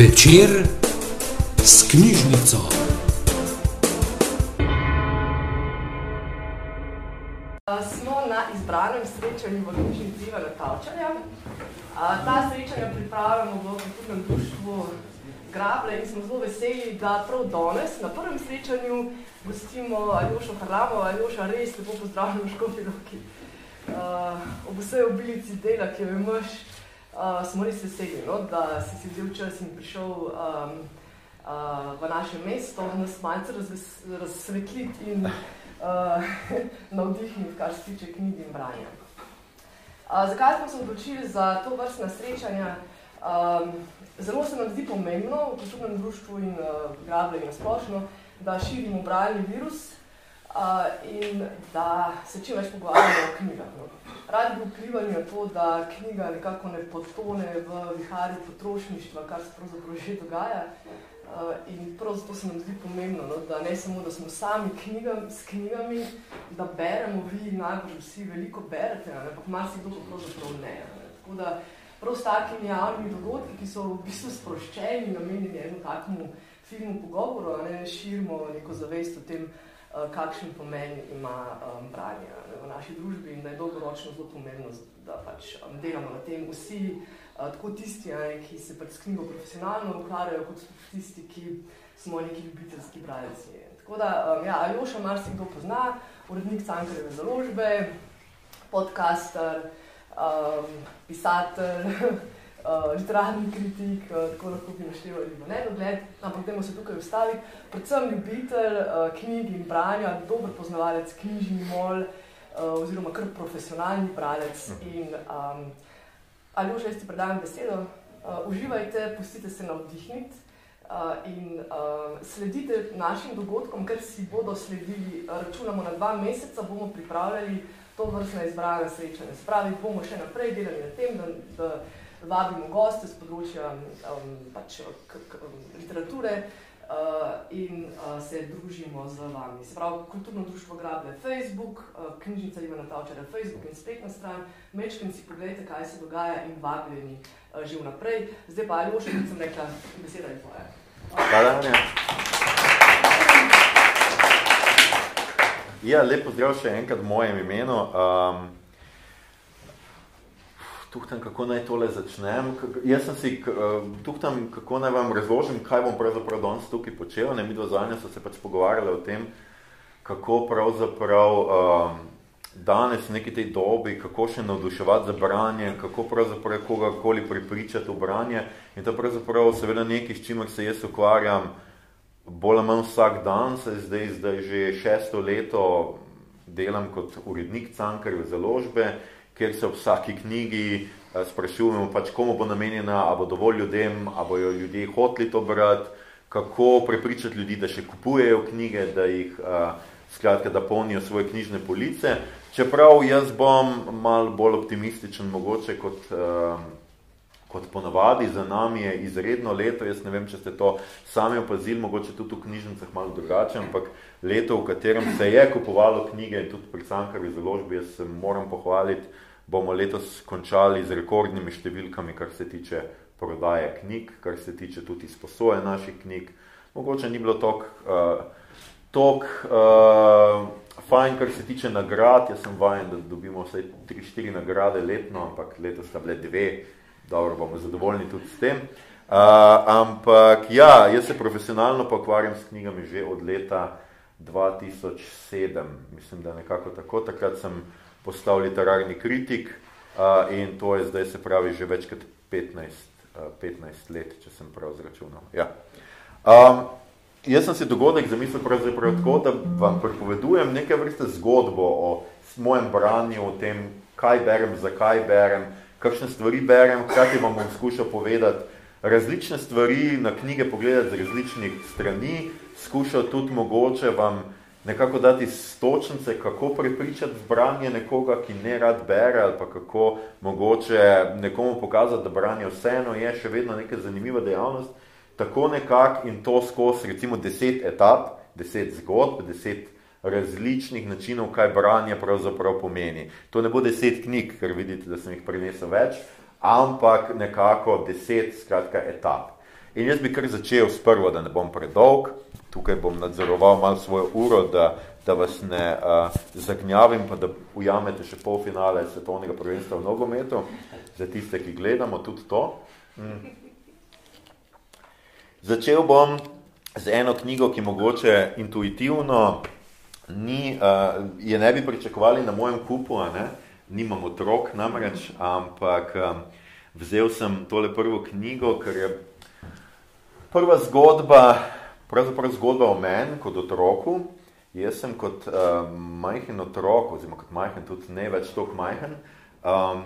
Večer s knjižnico. Smo na izbranem srečanju v knjižnici Ivana Tavčarja. Ta srečanja pripravljamo v kulturnem društvu Grable in smo zelo veseli, da prav danes na prvem srečanju gostimo Aljošo Harlamo. Aljoša, res lepo pozdravljamo v Škofi Roki. Ob vsej obilici dela, ki jo imaš, uh, smo res veseli, no, da si si vzel čas in prišel um, uh, v naše mesto, nas malce razsvetliti in uh, navdihniti, kar se tiče knjig in branja. Uh, zakaj smo se odločili za to vrstna srečanja? Um, zelo se nam zdi pomembno v kulturnem društvu in uh, grabljenju na splošno, da širimo bralni virus in da se čim več pogovarjamo o knjigah. No. Radi bi vplivali na to, da knjiga nekako ne potone v viharju potrošništva, kar se pravzaprav že dogaja. Uh, in prav zato se nam zdi pomembno, no, da ne samo, da smo sami knjigam, s knjigami, da beremo, vi najbolj vsi veliko berete, ampak marsikdo pa pravzaprav ne. ne. Tako da prav s takimi javnimi dogodki, ki so v bistvu sproščeni, namenjeni eno takmu filmu pogovoru, ne širimo neko zavest o tem, uh, kakšen pomen ima um, branje ne, v naši družbi in da je dolgoročno zelo pomembno, da pač um, delamo na tem vsi, uh, tako tisti, ne, ki se pač s knjigo profesionalno ukvarjajo, kot tisti, ki smo neki ljubiteljski bralci. Tako da, um, ja, Aljoša marsikdo pozna, urednik Cankareve založbe, podcaster, um, pisatelj, uh, literarni kritik, uh, tako lahko bi naštevali v nedogled, ampak dajmo se tukaj ustaviti. Predvsem ljubitelj uh, knjig in branja, dober poznavalec knjižni mol, uh, oziroma kar profesionalni bralec. In, um, ali už jaz ti predajam besedo, uh, uživajte, pustite se navdihniti. Uh, in uh, sledite našim dogodkom, ker si bodo sledili, računamo na dva meseca, bomo pripravljali to vrstne izbrane srečanje. Spravi, bomo še naprej delali na tem, da, da vabimo goste z področja um, pač, k, k, um, literature uh, in uh, se družimo z vami. Se pravi, kulturno društvo Grable Facebook, uh, knjižnica Ivana Tavčara Facebook in spletna stran. Mečkem si pogledajte, kaj se dogaja in vabljeni uh, že vnaprej. Zdaj pa, Aljoša, kot sem rekla, beseda je tvoja. Hvala, Anja. Ja, lepo zdrav še enkrat v mojem imenu. Um, tuhtam, kako naj tole začnem. Jaz sem si uh, tuhtam, kako naj vam razložim, kaj bom pravzaprav danes tukaj počel. Ne, mi dva zanje so se pač pogovarjali o tem, kako pravzaprav um, danes v neki tej dobi, kako še navduševati za branje, kako pravzaprav kogarkoli pripričati v branje. In to pravzaprav seveda nekaj, s čimer se jaz ukvarjam bolj ali manj vsak dan, se zdaj, zdaj že šesto leto delam kot urednik Cankarjeve založbe, kjer se ob vsaki knjigi uh, sprašujemo, pač komu bo namenjena, a bo dovolj ljudem, a bojo ljudje hoteli to brati, kako prepričati ljudi, da še kupujejo knjige, da jih uh, skratka, da polnijo svoje knjižne police. Čeprav jaz bom malo bolj optimističen mogoče kot, uh, kot ponavadi, za nami je izredno leto, jaz ne vem, če ste to sami opazili, mogoče tudi v knjižnicah malo drugače, ampak leto, v katerem se je kupovalo knjige tudi pri Cankarvi založbi, jaz se moram pohvaliti, bomo letos končali z rekordnimi številkami, kar se tiče prodaje knjig, kar se tiče tudi izposoje naših knjig. Mogoče ni bilo tok, uh, tok uh, fajn, kar se tiče nagrad. Jaz sem vajen, da dobimo vsaj 3-4 nagrade letno, ampak letos sta bile dve. Dobro, bomo zadovoljni tudi s tem. Uh, ampak ja, jaz se profesionalno pokvarjam s knjigami že od leta 2007. Mislim, da nekako tako. Takrat sem postal literarni kritik uh, in to je zdaj se pravi že več kot 15, uh, 15 let, če sem prav zračunal. Ja. Um, jaz sem si dogodek zamislil pravzaprav tako, da vam pripovedujem nekaj vrste zgodbo o mojem branju, o tem, kaj berem, zakaj berem, kakšne stvari berem, hkrati vam bom skušal povedati različne stvari, na knjige pogledati z različnih strani, skušal tudi mogoče vam nekako dati stočnice, kako prepričati branje nekoga, ki ne rad bere, ali pa kako mogoče nekomu pokazati, da branje vseeno je še vedno neka zanimiva dejavnost, tako nekak in to skozi recimo deset etap, deset zgodb, deset različnih načinov, kaj branje pravzaprav pomeni. To ne bo deset knjig, ker vidite, da sem jih prinesel več, ampak nekako deset skratka etap. In jaz bi kar začel s prvo, da ne bom predolg. Tukaj bom nadzoroval malo svojo uro, da, da vas ne uh, zagnjavim, pa da ujamete še pol finale svetovnega prvenstva v nogometu. Za tiste, ki gledamo tudi to. Mm. Začel bom z eno knjigo, ki mogoče intuitivno ni, uh, je ne bi pričakovali na mojem kupu, a ne? nimam otrok namreč, ampak um, vzel sem tole prvo knjigo, ker je prva zgodba, pravzaprav zgodba o meni kot otroku. Jaz sem kot uh, majhen otrok, oziroma kot majhen, tudi ne več toliko majhen, um,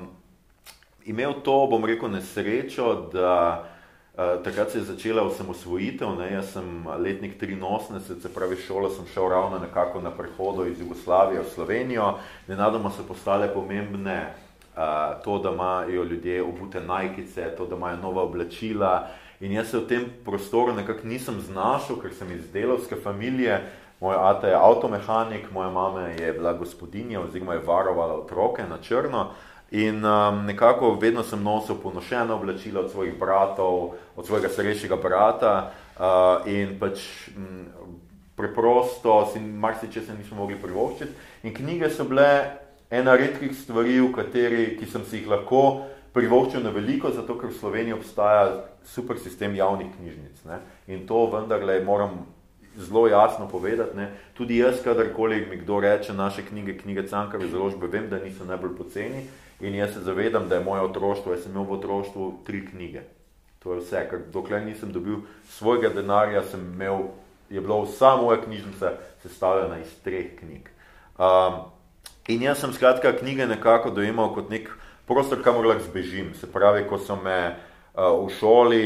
imel to, bom rekel, nesrečo, da uh, takrat se je začela osamosvojitev, ne, jaz sem letnik 83, se pravi šolo sem šel ravno nekako na prehodu iz Jugoslavije v Slovenijo, nenadoma so postale pomembne uh, to, da imajo ljudje obute najkice, to, da imajo nova oblačila, In jaz se v tem prostoru nekako nisem znašel, ker sem iz delovske familije, moj ata je avtomehanik, moja mama je bila gospodinja oziroma je varovala otroke na črno. In um, nekako vedno sem nosil ponošeno oblačilo od svojih bratov, od svojega starejšega brata uh, in pač m, preprosto si marsiče se nismo mogli privoščiti. In knjige so bile ena redkih stvari, kateri, ki sem si jih lahko privoščil na veliko, zato ker v Sloveniji obstaja super sistem javnih knjižnic. Ne? In to vendarle moram zelo jasno povedati. Ne? Tudi jaz, kadarkoli mi kdo reče naše knjige, knjige Cankarve založbe, vem, da niso najbolj poceni in jaz se zavedam, da je moje otroštvo, jaz sem imel v otroštvu tri knjige. To je vse, ker dokler nisem dobil svojega denarja, sem imel, je bila vsa moja knjižnica sestavljena iz treh knjig. Um, in jaz sem skratka knjige nekako dojemal kot nek prostor, kamor lahko zbežim. Se pravi, ko so me uh, v šoli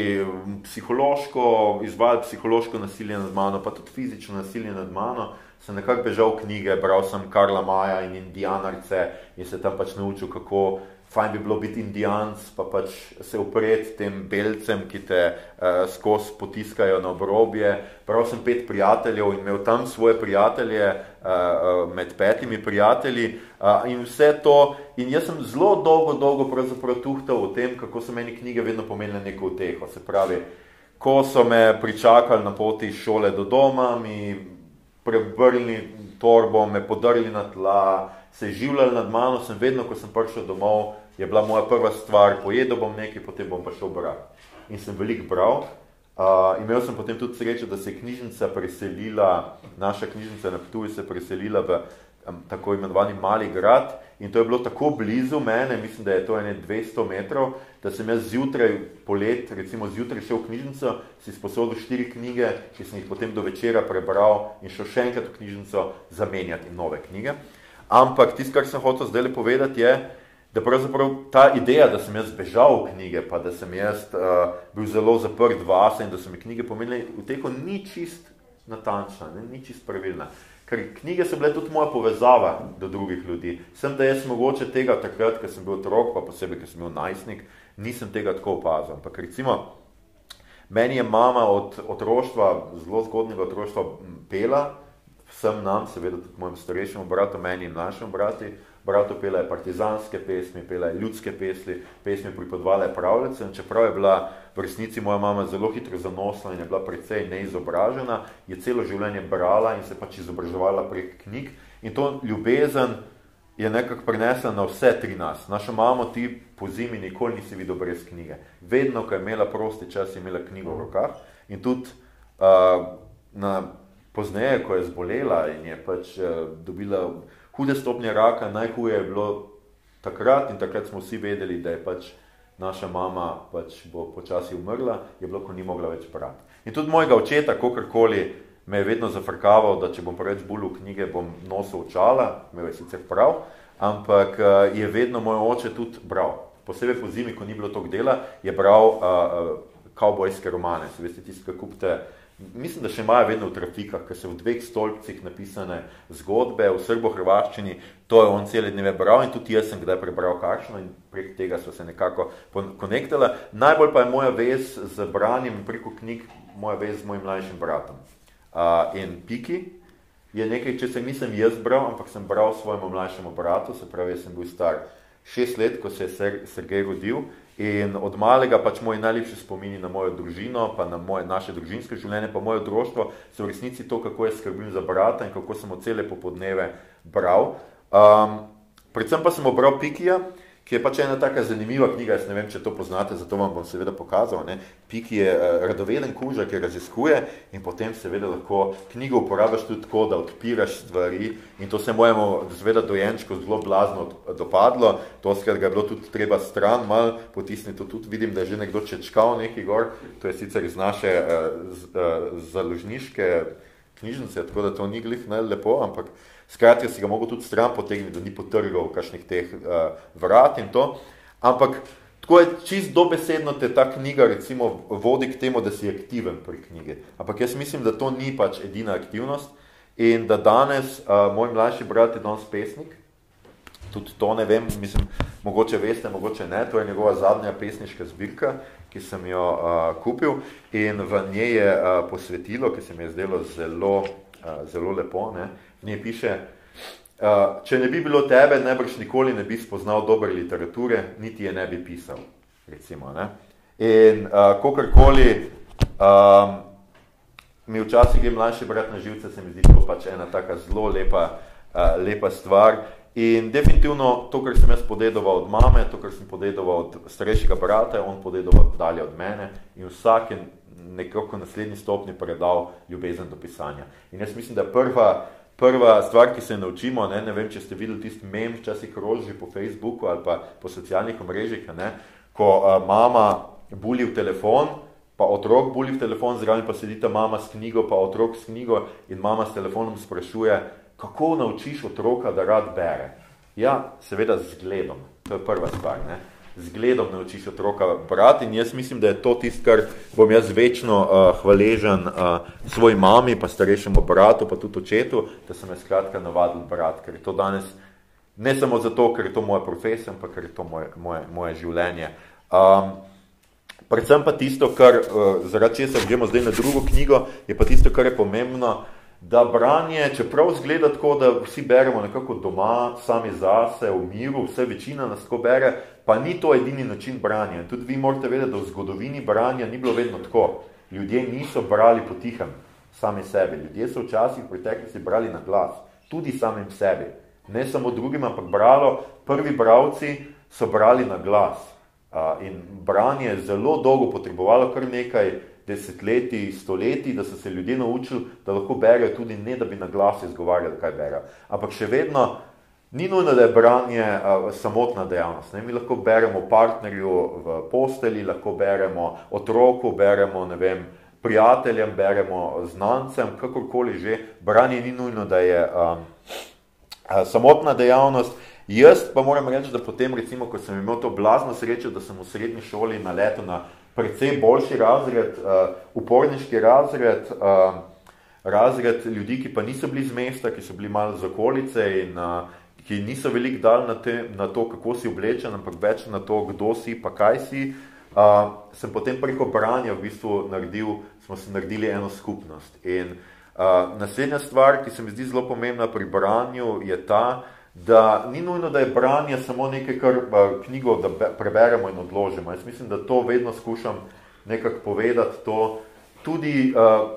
psihološko izvajali psihološko nasilje nad mano, pa tudi fizično nasilje nad mano, sem nekako bežal knjige, bral sem Karla Maja in Indianarce in se tam pač naučil, kako fajn bi bilo biti indijanc, pa pač se upred tem belcem, ki te uh, skozi potiskajo na obrobje. Prav sem pet prijateljev in imel tam svoje prijatelje uh, uh, med petimi prijatelji uh, in vse to. In jaz sem zelo dolgo, dolgo pravzaprav tuhtal o tem, kako so meni knjige vedno pomenile neko uteho. Se pravi, ko so me pričakali na poti iz šole do doma, mi prebrli torbo, me podarili na tla, se življali nad mano, sem vedno, ko sem prišel domov, je bila moja prva stvar, pojedel bom nekaj, potem bom pa šel brati. In sem veliko bral. Uh, imel sem potem tudi srečo, da se je knjižnica preselila, naša knjižnica na Ptuju se je preselila v um, tako imenovani mali grad in to je bilo tako blizu mene, mislim, da je to ene 200 metrov, da sem jaz zjutraj, polet, recimo zjutraj šel v knjižnico, si sposodil štiri knjige, ki sem jih potem do večera prebral in šel še enkrat v knjižnico zamenjati nove knjige. Ampak tisto, kar sem hotel zdaj povedati, je, da pravzaprav ta ideja, da sem jaz bežal v knjige, pa da sem jaz uh, bil zelo zaprt vase in da so mi knjige pomenili v teko, ni čist natančna, ne, ni čist pravilna. Ker knjige so bile tudi moja povezava do drugih ljudi. Sem, da jaz mogoče tega takrat, ko sem bil otrok, pa posebej, ko sem bil najstnik, nisem tega tako opazil. Ampak recimo, meni je mama od otroštva, zelo zgodnega otroštva, pela, vsem nam, seveda tudi mojim starejšim bratom, meni in našim brati, bratu pela je partizanske pesmi, pela je ljudske pesmi, pesmi pripodvale pravljice, in čeprav je bila v resnici moja mama zelo hitro zanosla in je bila precej neizobražena, je celo življenje brala in se pač izobraževala prek knjig in to ljubezen je nekako prenesla na vse tri nas. Naša mama ti po zimi nikoli nisi videl brez knjige. Vedno, ko je imela prosti čas, je imela knjigo v rokah in tudi uh, na pozneje, ko je zbolela in je pač uh, dobila hude stopnje raka, najhuje je bilo takrat in takrat smo vsi vedeli, da je pač naša mama pač bo počasi umrla, je bilo, ko ni mogla več brati. In tudi mojega očeta, kakorkoli, me je vedno zafrkaval, da če bom preveč bolj v knjige, bom nosil očala, me je sicer prav, ampak uh, je vedno moj oče tudi bral. Posebej po zimi, ko ni bilo toliko dela, je bral uh, uh, kavbojske romane. Se veste, tisti, ki kupite uh, Mislim, da še imajo vedno v trafikah, ker so v dveh stolpcih napisane zgodbe v srbo-hrvaščini, to je on cele dneve bral in tudi jaz sem kdaj prebral kakšno in prek tega so se nekako konektala. Najbolj pa je moja vez z branjem preko knjig, moja vez z mojim mlajšim bratom. Uh, in Piki je nekaj, če se nisem jaz bral, ampak sem bral svojemu mlajšemu bratu, se pravi, sem bil star šest let, ko se je Sergej rodil in od malega pač moji najlepši spomini na mojo družino, pa na moje, naše družinske življenje, pa moje otroštvo, so v resnici to, kako je skrbim za brata in kako sem od cele popodneve bral. Um, predvsem pa sem obral Pikija, ki je pač ena taka zanimiva knjiga, jaz ne vem, če to poznate, zato vam bom seveda pokazal. Ne. Piki je uh, radoveden kuža, ki raziskuje in potem seveda lahko knjigo uporabiš tudi tako, da odpiraš stvari in to se mojemu seveda dojenčku zelo blazno dopadlo, to skrat ga je bilo tudi treba stran mal potisniti, tudi vidim, da je že nekdo čečkal neki gor, to je sicer iz naše uh, z, uh, založniške knjižnice, tako da to ni glih ne lepo, ampak Skratka, si ga mogel tudi stran potegniti, da ni potrgal kakšnih teh uh, vrat in to. Ampak tako je čist dobesedno te ta knjiga recimo vodi k temu, da si aktiven pri knjigi. Ampak jaz mislim, da to ni pač edina aktivnost. In da danes uh, moj mlajši brat je danes pesnik, tudi to ne vem, mislim, mogoče veste, mogoče ne, to je njegova zadnja pesniška zbirka, ki sem jo uh, kupil. In v njej je uh, posvetilo, ki se mi je zdelo zelo, uh, zelo lepo, ne, uh, v njej piše, uh, če ne bi bilo tebe, najbrž nikoli ne bi spoznal dobre literature, niti je ne bi pisal, recimo. Ne? In uh, kakorkoli, um, mi včasih gre mlajši brat na živce, se mi zdi to pač ena taka zelo lepa, uh, lepa stvar. In definitivno to, kar sem jaz podedoval od mame, to, kar sem podedoval od starejšega brata, on podedoval dalje od mene in vsak je nekako naslednji stopni predal ljubezen do pisanja. In jaz mislim, da prva, prva stvar, ki se naučimo, ne, ne vem, če ste videli tisti mem, včasih kroži po Facebooku ali pa po socialnih omrežjih, ne, ko a, mama buli v telefon, pa otrok buli v telefon, zraven pa sedita mama s knjigo, pa otrok s knjigo in mama s telefonom sprašuje, kako naučiš otroka, da rad bere. Ja, seveda z zgledom. To je prva stvar. Ne zgledom naučiš otroka brati in jaz mislim, da je to tist, kar bom jaz večno uh, hvaležen uh, svoj mami, pa starejšemu bratu, pa tudi očetu, da sem jaz skratka navadil brat, ker je to danes ne samo zato, ker je to moja profesija, ampak ker je to moje, moje, moje življenje. Um, predvsem pa tisto, kar, uh, zaradi česar gremo zdaj na drugo knjigo, je pa tisto, kar je pomembno, da branje, čeprav zgleda tako, da vsi beremo nekako doma, sami zase, v miru, vse večina nas tako bere, pa ni to edini način branja. Tudi vi morate vedeti, da v zgodovini branja ni bilo vedno tako. Ljudje niso brali potihem sami sebi. Ljudje so včasih v preteklosti brali na glas, tudi samim sebi. Ne samo drugim, ampak bralo, prvi bravci so brali na glas. In branje je zelo dolgo potrebovalo kar nekaj desetletij, stoletij, da so se ljudje naučili, da lahko berejo tudi ne, da bi na glas izgovarjali, kaj berejo. Ampak še vedno ni nujno, da je branje a, samotna dejavnost. Ne? Mi lahko beremo partnerju v posteli, lahko beremo otroku, beremo, ne vem, prijateljem, beremo znancem, kakorkoli že. Branje ni nujno, da je a, a, samotna dejavnost. Jaz pa moram reči, da potem, recimo, ko sem imel to blazno srečo, da sem v srednji šoli na leto na precej boljši razred, uh, uporniški razred, uh, razred ljudi, ki pa niso bili z mesta, ki so bili malo z okolice in uh, ki niso veliko dali na, te, na to, kako si oblečen, ampak več na to, kdo si, pa kaj si. Uh, sem potem preko branja v bistvu naredil, smo se naredili eno skupnost. In uh, naslednja stvar, ki se mi zdi zelo pomembna pri branju, je ta, da ni nujno, da je branje samo nekaj, kar knjigo da preberemo in odložimo. Jaz mislim, da to vedno skušam nekako povedati, to tudi uh,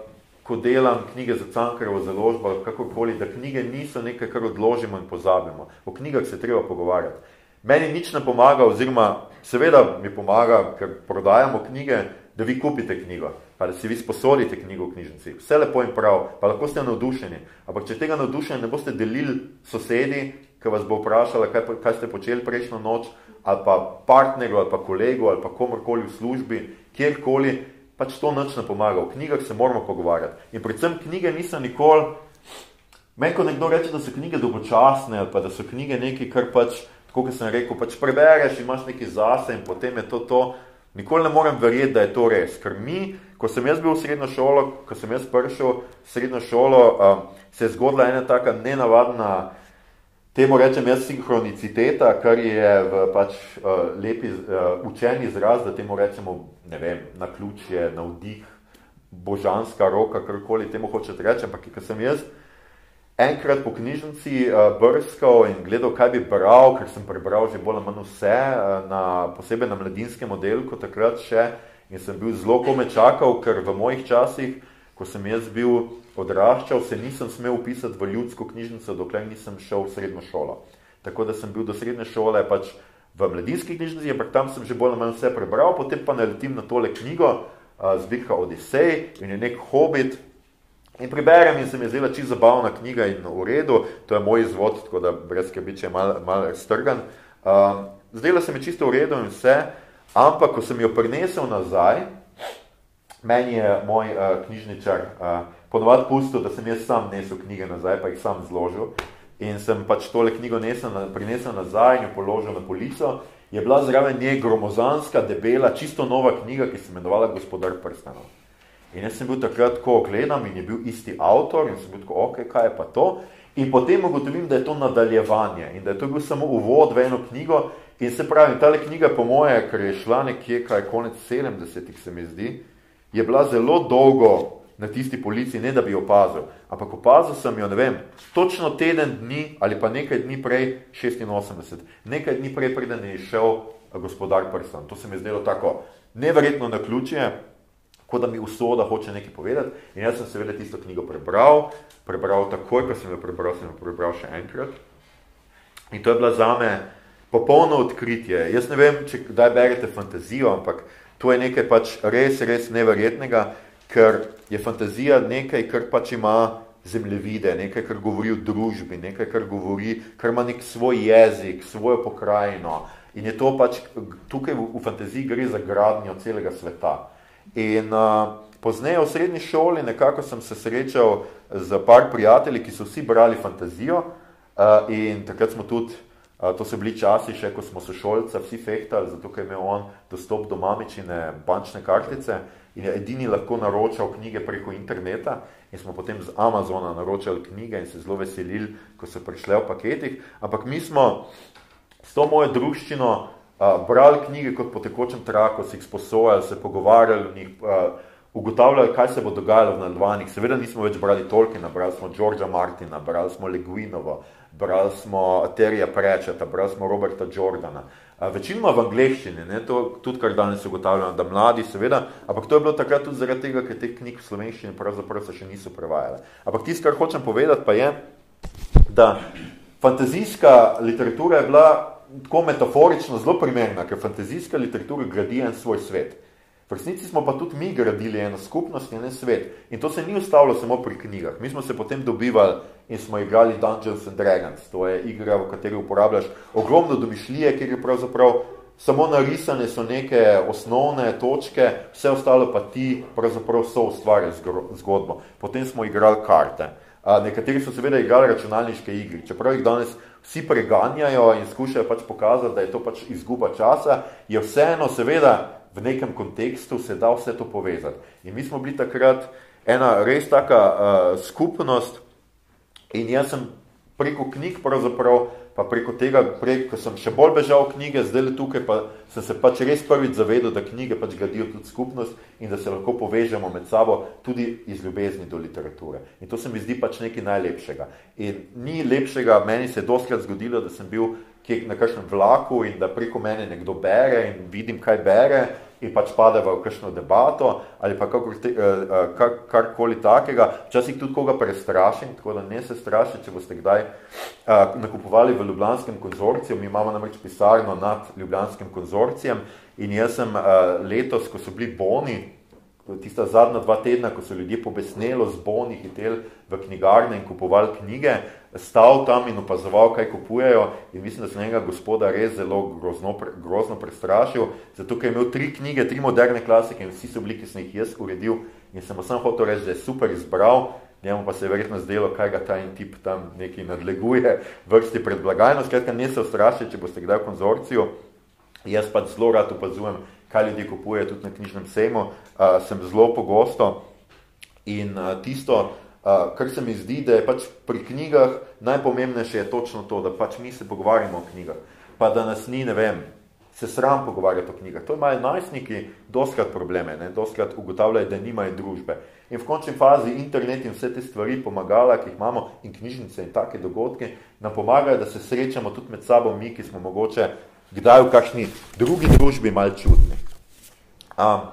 ko delam knjige za Cankarovo založbo, kakorkoli, da knjige niso nekaj, kar odložimo in pozabimo. O knjigah se treba pogovarjati. Meni nič ne pomaga, oziroma seveda mi pomaga, ker prodajamo knjige, da vi kupite knjigo, pa da si vi sposodite knjigo v knjižnici. Vse lepo in prav, pa lahko ste navdušeni. Ampak če tega navdušenja ne boste delili sosedi, ki vas bo vprašala, kaj, kaj ste počeli prejšnjo noč, ali pa partnerju, ali pa kolegu, ali pa komorkoli v službi, kjerkoli, pač to nič ne pomaga. V knjigah se moramo pogovarjati. In predvsem knjige niso nikoli, meni ko nekdo reče, da so knjige dolgočasne, ali pa da so knjige nekaj, kar pač, tako kot sem rekel, pač prebereš, imaš nekaj zase in potem je to to, nikoli ne morem verjeti, da je to res. Ker mi, ko sem jaz bil v srednjo šolo, ko sem jaz prišel v srednjo šolo, uh, se je zgodila ena taka nenavadna, Temu rečem jaz sinhroniciteta, kar je v pač uh, lepi uh, učen izraz, da temu rečemo, ne vem, na ključje, na vdih, božanska roka, karkoli temu hočete reči, ampak ko sem jaz enkrat po knjižnici uh, brskal in gledal, kaj bi bral, ker sem prebral že bolj manj vse, uh, na, posebej na mladinskem oddelku takrat še, in sem bil zelo kome čakal, ker v mojih časih, ko sem jaz bil odraščal, se nisem smel upisati v ljudsko knjižnico, dokler nisem šel v srednjo šolo. Tako da sem bil do srednje šole pač v mladinski knjižnici, ampak tam sem že bolj manj vse prebral, potem pa naletim na tole knjigo, uh, zbirka Odisej in je nek hobit, In preberem in se mi je zdela čisto zabavna knjiga in v redu, to je moj izvod, tako da brez skrbi, če je malo mal strgan. Uh, zdela se mi čisto v redu in vse, ampak ko sem jo prinesel nazaj, meni je moj uh, knjižničar uh, ponovadi pustil, da sem jaz sam nesel knjige nazaj, pa jih sam zložil. In sem pač tole knjigo nesel, prinesel nazaj in jo položil na polico. Je bila zraven nje gromozanska, debela, čisto nova knjiga, ki se imenovala Gospodar prstanov. In jaz sem bil takrat, ko gledam in je bil isti avtor in sem bil tako, ok, kaj je pa to? In potem ugotovim, da je to nadaljevanje in da je to bil samo uvod v eno knjigo in se pravi, tale knjiga po moje, ker je šla nekje, kaj konec 70-ih se mi zdi, je bila zelo dolgo na tisti polici, ne da bi opazil, ampak opazil sem jo, ne vem, točno teden dni ali pa nekaj dni prej, 86, nekaj dni prej, preden je šel gospodar Prstan. To se mi je zdelo tako neverjetno na ključje, kot da mi usoda hoče nekaj povedati. In jaz sem seveda tisto knjigo prebral, prebral takoj, ko sem jo prebral, sem jo prebral še enkrat. In to je bila zame popolno odkritje. Jaz ne vem, če kdaj berete fantazijo, ampak to je nekaj pač res, res neverjetnega, ker je fantazija nekaj, kar pač ima zemljevide, nekaj, kar govori o družbi, nekaj, kar govori, kar ima nek svoj jezik, svojo pokrajino. In je to pač, tukaj v, v fantaziji gre za gradnjo celega sveta. In uh, pozneje v srednji šoli nekako sem se srečal z par prijatelji, ki so vsi brali fantazijo uh, in takrat smo tudi, to so bili časi še, ko smo se šolca vsi fehtali, zato ker je imel on dostop do mamičine bančne kartice in je edini lahko naročal knjige preko interneta in smo potem z Amazona naročali knjige in se zelo veselili, ko so prišle v paketih, ampak mi smo s to mojo druščino brali knjige kot po tekočem traku, si jih sposojali, se pogovarjali v njih, uh, ugotavljali, kaj se bo dogajalo v nadvanjih. Seveda nismo več brali Tolkiena, brali smo Georgea Martina, brali smo Leguinovo, brali smo Terija Prečeta, brali smo Roberta Jordana. Uh, večinoma v angleščini, ne, to tudi kar danes ugotavljamo, da mladi seveda, ampak to je bilo takrat tudi zaradi tega, ker te knjig v slovenščini pravzaprav se še niso prevajale. Ampak tisto, kar hočem povedati, pa je, da fantazijska literatura je bila tako metaforično zelo primerna, ker fantazijska literatura gradi en svoj svet. V resnici smo pa tudi mi gradili eno skupnost in en svet. In to se ni ustavilo samo pri knjigah. Mi smo se potem dobivali in smo igrali Dungeons and Dragons. To je igra, v kateri uporabljaš ogromno domišljije, kjer je pravzaprav samo narisane so neke osnovne točke, vse ostalo pa ti pravzaprav so ustvarjali zgodbo. Potem smo igrali karte. Nekateri so seveda igrali računalniške igri, čeprav jih danes vsi preganjajo in skušajo pač pokazati, da je to pač izguba časa, je vseeno seveda v nekem kontekstu se da vse to povezati. In mi smo bili takrat ena res taka uh, skupnost in jaz sem preko knjig pravzaprav pa preko tega, preko sem še bolj bežal knjige, zdaj le tukaj pa sem se pač res prvič zavedel, da knjige pač gradijo tudi skupnost in da se lahko povežemo med sabo tudi iz ljubezni do literature. In to se mi zdi pač nekaj najlepšega. In ni lepšega, meni se je doskrat zgodilo, da sem bil kje na kakšnem vlaku in da preko mene nekdo bere in vidim, kaj bere in pač pade v kakšno debato ali pa kakor te, uh, kar, karkoli takega. Včasih tudi koga prestrašim, tako da ne se straši, če boste kdaj uh, nakupovali v Ljubljanskem konzorciju. Mi imamo namreč pisarno nad Ljubljanskim konzorcijem in jaz sem letos, ko so bili boni, tista zadnja dva tedna, ko so ljudje pobesnelo z boni hitel v knjigarne in kupovali knjige, stal tam in opazoval, kaj kupujejo. In mislim, da sem njega gospoda res zelo grozno, grozno prestrašil, zato ker je imel tri knjige, tri moderne klasike in vsi so bili, ki sem jih jaz uredil. In sem sam hotel reči, da je super izbral, njemu pa se je verjetno zdelo, kaj ga ta in tip tam nekaj nadleguje vrsti pred blagajno, skratka ne se ustraši, če boste kdaj v konzorciju, jaz pa zelo rad opazujem, kaj ljudje kupuje tudi na knjižnem sejmu, uh, sem zelo pogosto in uh, tisto, uh, kar se mi zdi, da je pač pri knjigah najpomembnejše je točno to, da pač mi se pogovarjamo o knjigah, pa da nas ni, ne vem, se sram pogovarjati o knjigah. To imajo najstniki doskrat probleme, ne? doskrat ugotavljajo, da nimajo družbe. In v končni fazi internet in vse te stvari pomagala, ki jih imamo, in knjižnice in take dogodke, nam pomagajo, da se srečamo tudi med sabo mi, ki smo mogoče kdaj v kakšni drugi družbi mal čudni. Um,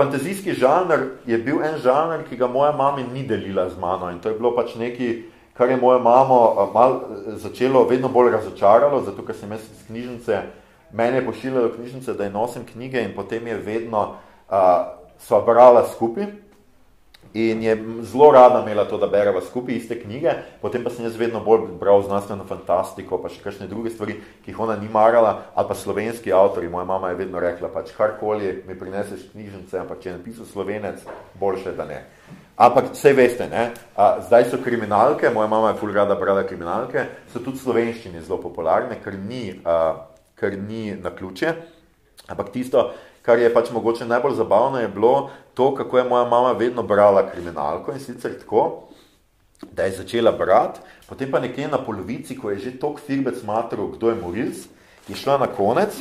fantazijski žanr je bil en žanr, ki ga moja mama ni delila z mano in to je bilo pač neki, kar je moja mamo mal začelo vedno bolj razočaralo, zato ker sem jaz iz knjižnice mene je pošiljalo knjižnice, da je nosim knjige in potem je vedno uh, sva brala skupaj in je zelo rada imela to, da bereva skupaj iste knjige, potem pa sem jaz vedno bolj bral znanstveno fantastiko, pa še kakšne druge stvari, ki jih ona ni marala, ali pa slovenski avtori. Moja mama je vedno rekla, pač karkoli mi prineseš knjižnice, ampak če je napisal slovenec, boljše, da ne. Ampak vse veste, ne? A, zdaj so kriminalke, moja mama je ful rada brala kriminalke, so tudi slovenščine zelo popularne, ker ni a, ker ni na ključe. Ampak tisto, kar je pač mogoče najbolj zabavno, je bilo to, kako je moja mama vedno brala kriminalko in sicer tako, da je začela brati, potem pa nekje na polovici, ko je že tok firbec matrov, kdo je morilc, je šla na konec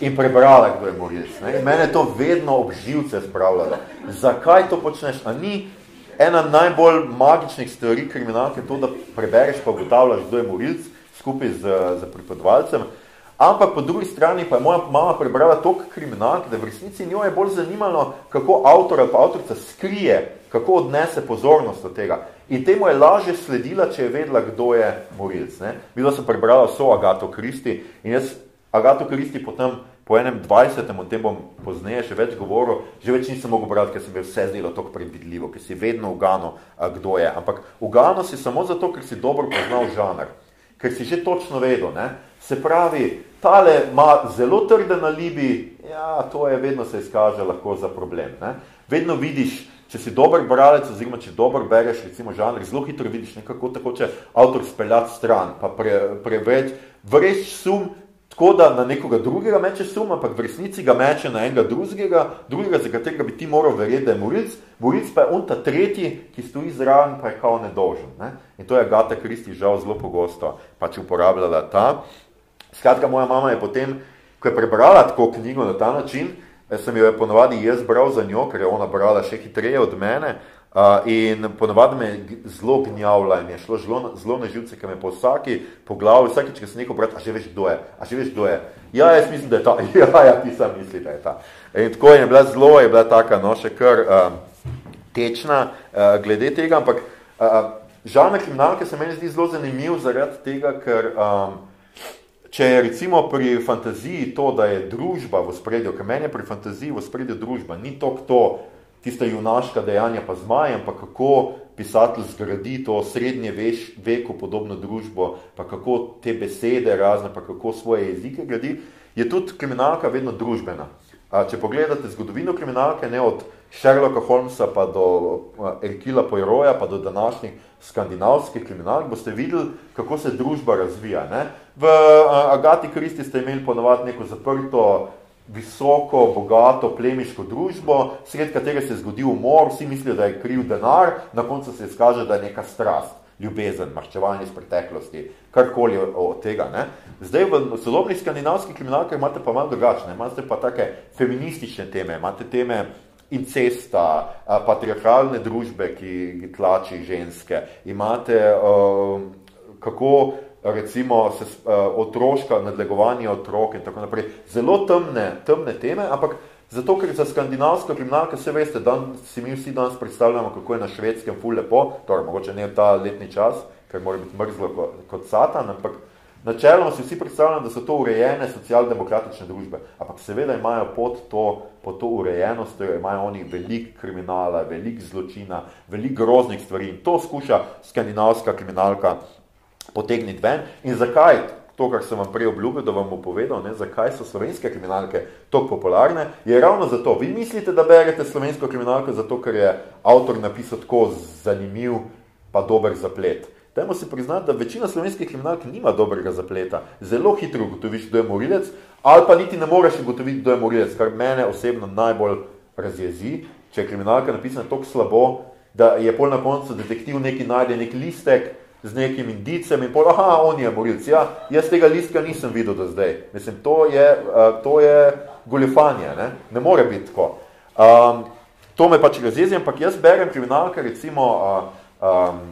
in prebrala, kdo je morilc. Ne? In mene to vedno obživce spravljalo. Zakaj to počneš? A ni ena najbolj magičnih stvari kriminalke to, da prebereš pa ugotavljaš, kdo je morilc skupaj z, z pripodovalcem, Ampak po drugi strani pa je moja mama prebrala toliko kriminalk, da v resnici njo je bolj zanimalo, kako avtor ali pa avtorica skrije, kako odnese pozornost od tega. In temu je lažje sledila, če je vedela, kdo je morilc. Ne? Bila sem prebrala vso Agato Kristi in jaz Agato Kristi potem po enem 20. o tem bom pozneje še več govoril, že več nisem mogel brati, ker se mi je vse zdelo tako predvidljivo, ker si vedno ugano, kdo je. Ampak ugano si samo zato, ker si dobro poznal žanr, ker si že točno vedel. Ne? Se pravi, tale ima zelo trde na libi, ja, to je vedno se izkaže lahko za problem. Ne? Vedno vidiš, če si dober bralec, oziroma če dober bereš, recimo žanr, zelo hitro vidiš nekako tako, če avtor speljati stran, pa pre, preveč, vreč sum, tako da na nekoga drugega meče sum, ampak v resnici ga meče na enega drugega, drugega, za katerega bi ti moral verjeti, da je morilc, morilc pa je on ta tretji, ki stoji zraven, pa je kao nedolžen. Ne? In to je Agata Kristi žal zelo pogosto pač uporabljala ta. Skratka, moja mama je potem, ko je prebrala tako knjigo na ta način, eh, sem jo je ponovadi jaz bral za njo, ker je ona brala še hitreje od mene uh, in ponovadi me je zelo gnjavila in je šlo zelo, zelo na živce, ker me po vsaki po glavi, vsakič, ko sem nekaj brat, a že veš, kdo je, a že veš, kdo je. Ja, jaz mislim, da je ta, ja, ja, ti sam misli, da je ta. In tako je bila zelo, je bila taka, no, še kar uh, tečna uh, glede tega, ampak uh, žalne kriminalke se meni zdi zelo zanimiv zaradi tega, ker um, Če je recimo pri fantaziji to, da je družba v spredju, ker meni je pri fantaziji v spredju družba, ni to, to tista junaška dejanja pa zmaj, ampak kako pisatelj zgradi to srednje veš, veku podobno družbo, pa kako te besede razne, pa kako svoje jezike gradi, je tudi kriminalka vedno družbena. Če pogledate zgodovino kriminalke, ne od Sherlocka Holmesa pa do Erkila Poiroja, pa do današnjih skandinavskih kriminalk, boste videli, kako se družba razvija. Ne? V Agati Kristi ste imeli ponovati neko zaprto, visoko, bogato, plemiško družbo, sred katere se je zgodil umor, vsi mislijo, da je kriv denar, na koncu se izkaže, da je neka strast, ljubezen, marčevanje iz preteklosti, karkoli od tega. Ne? Zdaj v sodobnih skandinavskih kriminalkah imate pa malo drugačne, imate pa take feministične teme, imate teme incesta, patriarhalne družbe, ki tlači ženske, imate kako recimo se, otroška nadlegovanje otrok in tako naprej. Zelo temne, temne teme, ampak zato, ker za skandinavsko kriminalke se veste, dan si mi vsi danes predstavljamo, kako je na švedskem ful lepo, torej mogoče ne ta letni čas, ker mora biti mrzlo kot, kot satan, ampak Načeloma si vsi predstavljamo, da so to urejene socialdemokratične družbe, ampak seveda imajo pod to, pod to urejenost, imajo oni velik kriminala, velik zločina, velik groznih stvari in to skuša skandinavska kriminalka potegniti ven. In zakaj? To, kar sem vam prej obljubil, da vam bom povedal, ne, zakaj so slovenske kriminalke tako popularne, je ravno zato. Vi mislite, da berete slovensko kriminalko zato, ker je avtor napisal tako zanimiv pa dober zaplet. Dajmo si priznati, da večina slovenskih kriminalk nima dobrega zapleta. Zelo hitro ugotoviš, kdo je morilec, ali pa niti ne moreš ugotoviti, kdo je morilec, kar mene osebno najbolj razjezi, če je kriminalka napisana tako slabo, da je pol na koncu detektiv neki najde nek listek, z nekim indicem in pol, aha, on je morilc. Ja, jaz tega listka nisem videl do zdaj. Mislim, to je, to je goljefanje, ne? ne more biti tako. Um, to me pač razjezi, ampak jaz berem kriminalka, recimo um,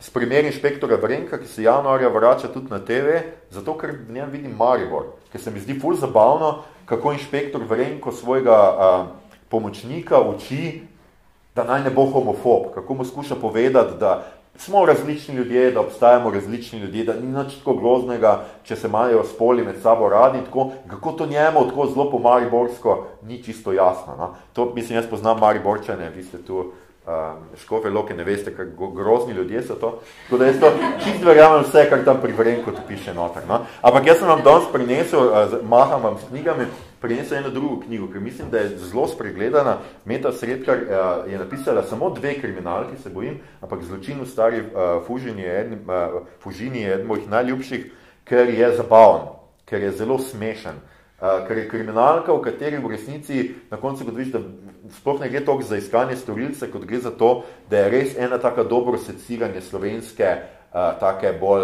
s primer inšpektora Vrenka, ki se januarja vrača tudi na TV, zato ker v njem vidim Maribor, ker se mi zdi ful zabavno, kako inšpektor Vrenko svojega uh, pomočnika uči, da naj ne bo homofob, kako mu skuša povedati, da smo različni ljudje, da obstajamo različni ljudje, da ni nič tako groznega, če se imajo spoli med sabo radi, tako, kako to njemu tako zelo po Mariborsko ni čisto jasno. No? To, mislim, jaz poznam Mariborčane, vi ste tu um, škofe loke, ne veste, kako grozni ljudje so to. Tako da jaz to čist verjamem vse, kar tam pri Vrenku piše noter. No? Ampak jaz sem vam danes prinesel, uh, maham vam s knjigami, prinesel eno drugo knjigo, ker mislim, da je zelo spregledana. Meta Sredkar uh, je napisala samo dve kriminalki, se bojim, ampak zločin v stari uh, Fužini je eden, uh, Fužini je eden mojih najljubših, ker je zabaven, ker je zelo smešen. Uh, ker je kriminalka, v kateri v resnici na koncu kot viš, da sploh ne gre toliko za iskanje storilce, kot gre za to, da je res ena taka dobro seciranje slovenske, uh, take bolj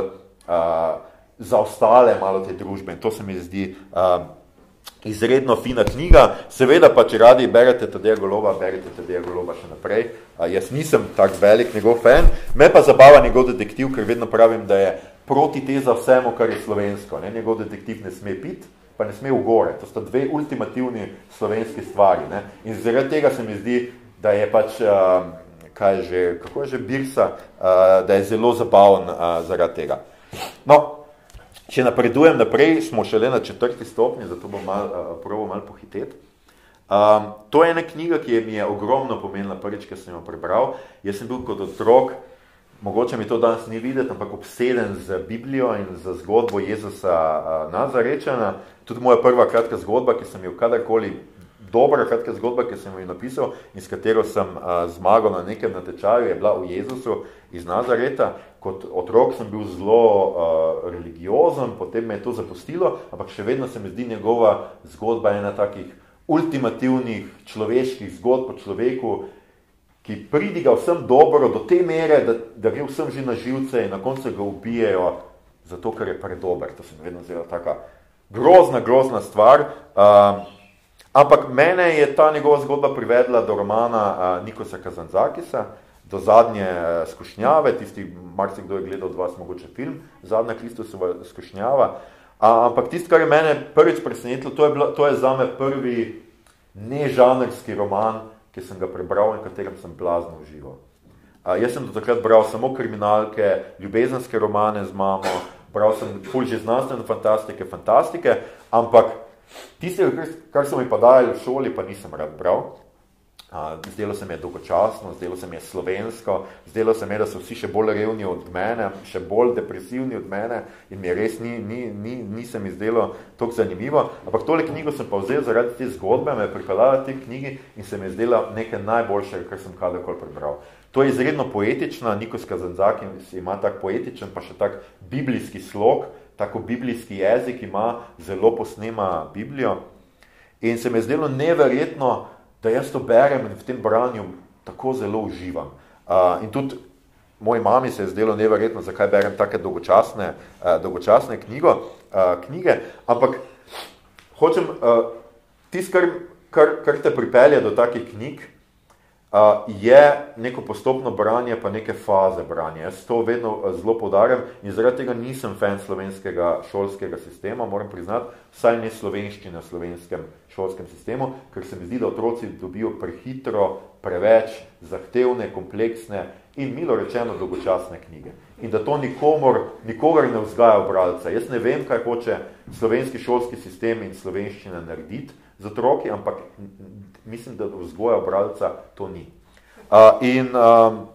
uh, zaostale malo te družbe. In to se mi zdi uh, izredno fina knjiga. Seveda pa, če radi berete Tadeja Goloba, berete Tadeja Goloba še naprej. Uh, jaz nisem tak velik njegov fan. Me pa zabava njegov detektiv, ker vedno pravim, da je proti teza vsemu, kar je slovensko. Ne? Njegov detektiv ne sme piti pa ne sme v gore. To sta dve ultimativni slovenski stvari. Ne? In zaradi tega se mi zdi, da je pač, uh, kaj je že, kako je že Birsa, uh, da je zelo zabaven uh, zaradi tega. No, če napredujem naprej, smo šele na četrti stopni, zato bom mal, uh, proval malo pohiteti. Um, to je ena knjiga, ki mi je ogromno pomenila prvič, ki sem jo prebral. Jaz sem bil kot otrok, mogoče mi to danes ni videti, ampak obseden z Biblijo in z zgodbo Jezusa uh, Nazarečana. Tudi moja prva kratka zgodba, ki sem jo kadarkoli, dobra kratka zgodba, ki sem jo napisal in s katero sem uh, zmagal na nekem natečaju, je bila o Jezusu iz Nazareta. Kot otrok sem bil zelo uh, religiozen, potem me je to zapustilo, ampak še vedno se mi zdi njegova zgodba ena takih ultimativnih človeških zgodb o človeku, ki pridiga vsem dobro do te mere, da, da gre vsem že na živce in na koncu ga ubijejo, zato ker je predober. To se mi vedno zelo taka grozna, grozna stvar. Uh, ampak mene je ta njegova zgodba privedla do romana uh, Nikosa Kazanzakisa, do zadnje uh, skušnjave, tisti, marsikdo je gledal od vas mogoče film, zadnja Kristusova skušnjava. Uh, ampak tisto, kar je mene prvič presenetilo, to je, bila, to je zame prvi nežanrski roman, ki sem ga prebral in katerem sem blazno užival. Uh, jaz sem do takrat bral samo kriminalke, ljubezenske romane z mamo, bral sem ful že znanstvene fantastike, fantastike, ampak tiste, kar so mi pa dajali v šoli, pa nisem rad bral. Zdelo se mi je dolgočasno, zdelo se mi je slovensko, zdelo se mi je, da so vsi še bolj revni od mene, še bolj depresivni od mene in mi res ni, ni, ni, ni se mi zdelo toliko zanimivo. Ampak tole knjigo sem pa vzel zaradi te zgodbe, me je pripeljala te knjigi in se mi je zdela nekaj najboljšega, kar sem kadarkoli prebral. To je izredno poetična, Nikos Kazanzak ima tak poetičen, pa še tak biblijski slog, tako biblijski jezik ima, zelo posnema Biblijo. In se mi je zdelo neverjetno, da jaz to berem in v tem branju tako zelo uživam. Uh, in tudi moji mami se je zdelo neverjetno, zakaj berem take dolgočasne, uh, dolgočasne knjigo, uh, knjige, ampak hočem, uh, tist, kar, kar, kar te pripelje do takih knjig, je neko postopno branje, pa neke faze branja. Jaz to vedno zelo podarjam in zaradi tega nisem fan slovenskega šolskega sistema, moram priznati, vsaj ne slovenščine v slovenskem šolskem sistemu, ker se mi zdi, da otroci dobijo prehitro, preveč zahtevne, kompleksne in milo rečeno dolgočasne knjige. In da to nikomor, nikogar ne vzgaja obralca. Jaz ne vem, kaj hoče slovenski šolski sistem in slovenščina narediti z otroki, ampak mislim, da vzgoja obralca to ni. Uh, in um,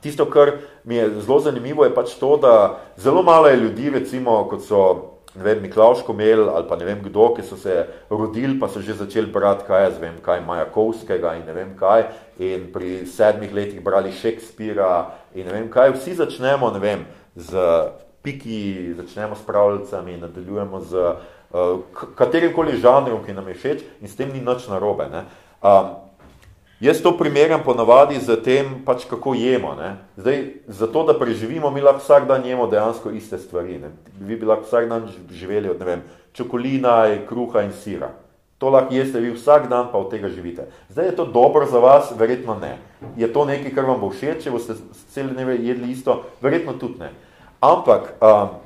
tisto, kar mi je zelo zanimivo, je pač to, da zelo malo je ljudi, recimo, kot so ne vem, Miklaš Komel ali pa ne vem kdo, ki so se rodili, pa so že začeli brati, kaj jaz vem, kaj Majakovskega in ne vem kaj, in pri sedmih letih brali Šekspira in ne vem kaj, vsi začnemo, ne vem, z piki, začnemo s pravljicami, nadaljujemo z uh, katerimkoli žanrom, ki nam je všeč in s tem ni nič narobe. Ne? Um, Jaz to primerjam ponavadi z tem, pač kako jemo. Ne? Zdaj, zato, da preživimo, mi lahko vsak dan jemo dejansko iste stvari. Ne? Vi bi lahko vsak dan živeli od, ne vem, čokolina, kruha in sira. To lahko jeste vi vsak dan, pa od tega živite. Zdaj je to dobro za vas, verjetno ne. Je to nekaj, kar vam bo všeč, če boste cel dneve jedli isto, verjetno tudi ne. Ampak, um,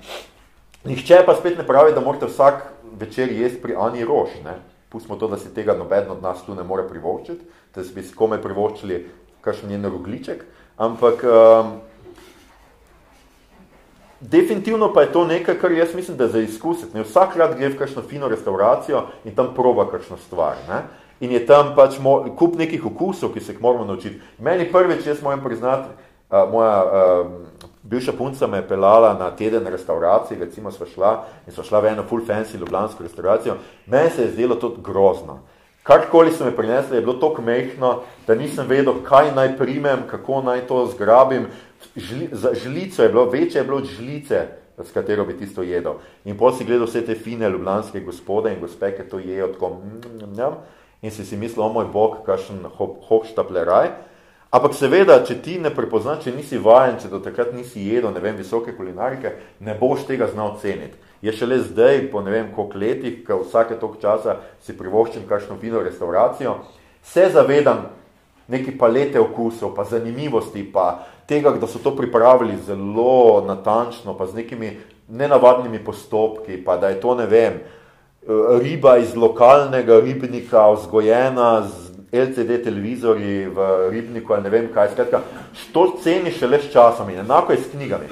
nihče pa spet ne pravi, da morate vsak večer jesti pri Ani Roš. Ne? Pustimo to, da si tega noben od nas tu ne more privoščiti, da bi si kome privoščili kakšen njen rogliček. Ampak, um, Definitivno pa je to nekaj, kar jaz mislim, da je za izkusiti. Ne? Vsak rad gre v kakšno fino restauracijo in tam proba kakšno stvar. Ne? In je tam pač kup nekih okusov, ki se jih moramo naučiti. Meni prvič, jaz moram priznati, moja uh, bivša punca me je pelala na teden restauraciji, recimo sva šla in sva šla v eno full fancy ljubljansko restauracijo. Meni se je zdelo to grozno. Karkoli so me prinesli, je bilo tako mehno, da nisem vedel, kaj naj primem, kako naj to zgrabim žli, za žlico je bilo, večje je bilo od žlice, s katero bi tisto jedel. In potem si gledal vse te fine ljubljanske gospode in gospe, ki to jejo tako mm, mm, in si si mislil, o moj bog, kakšen hohštapleraj. Ampak seveda, če ti ne prepoznaš, če nisi vajen, če do takrat nisi jedel, ne vem, visoke kulinarike, ne boš tega znal ceniti. Je šele zdaj, po ne vem koliko letih, ko vsake toliko časa si privoščim kakšno fino restauracijo, se zavedam neki palete okusov, pa zanimivosti, pa tega, da so to pripravili zelo natančno, pa z nekimi nenavadnimi postopki, pa da je to, ne vem, riba iz lokalnega ribnika vzgojena z LCD televizorji v ribniku ali ne vem kaj, skratka, to ceni šele s časom in enako je s knjigami.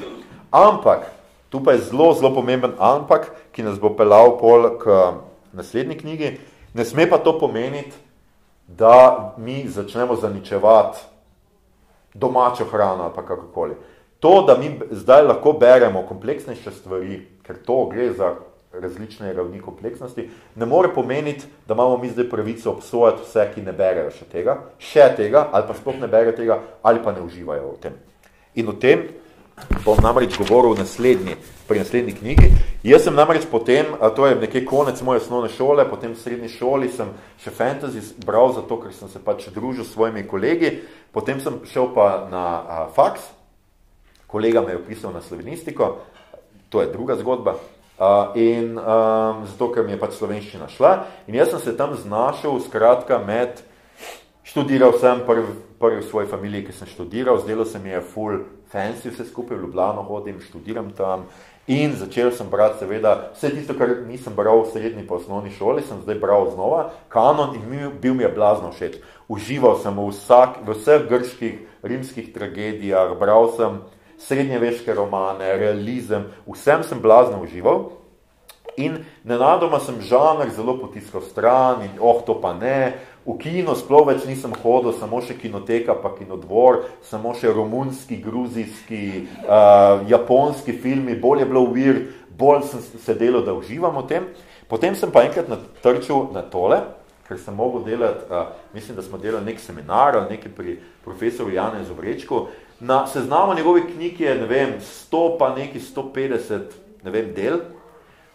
Ampak, tu pa je zelo, zelo pomemben ampak, ki nas bo pelal pol k naslednji knjigi, ne sme pa to pomeniti, da mi začnemo zaničevati domačo hrano ali pa kakokoli. To, da mi zdaj lahko beremo kompleksnejše stvari, ker to gre za različne ravni kompleksnosti, ne more pomeniti, da imamo mi zdaj pravico obsojati vse, ki ne berejo še tega, še tega, ali pa sploh ne berejo tega, ali pa ne uživajo v tem. In v tem bom namreč govoril v naslednji, pri naslednji knjigi. Jaz sem namreč potem, to je nekaj konec moje osnovne šole, potem v srednji šoli sem še fantasy bral, zato ker sem se pač družil s svojimi kolegi, potem sem šel pa na a, faks, kolega me je opisal na slovenistiko, to je druga zgodba, a, in a, zato, ker mi je pač slovenščina šla, in jaz sem se tam znašel skratka med Študiral sem prvi, prvi v svoji familiji, ki sem študiral, zdelo se mi je full fancy vse skupaj, v Ljubljano hodim, študiram tam in začel sem brati seveda vse tisto, kar nisem bral v srednji pa osnovni šoli, sem zdaj bral znova, kanon in mi, bil mi je blazno všeč. Užival sem v, vsak, v vseh grških, rimskih tragedijah, bral sem srednjeveške romane, realizem, vsem sem blazno užival in nenadoma sem žanr zelo potiskal stran in oh, to pa ne, V kino sploh več nisem hodil, samo še kinoteka, pa kinodvor, samo še romunski, gruzijski, uh, japonski filmi, bolj je bilo vir, bolj sem se delal, da uživam v tem. Potem sem pa enkrat natrčil na tole, ker sem mogel delati, uh, mislim, da smo delali nek seminar ali nekaj pri profesoru Jane Zovrečku. Na seznamu njegovih knjig je, ne vem, 100 pa neki 150, ne vem, del.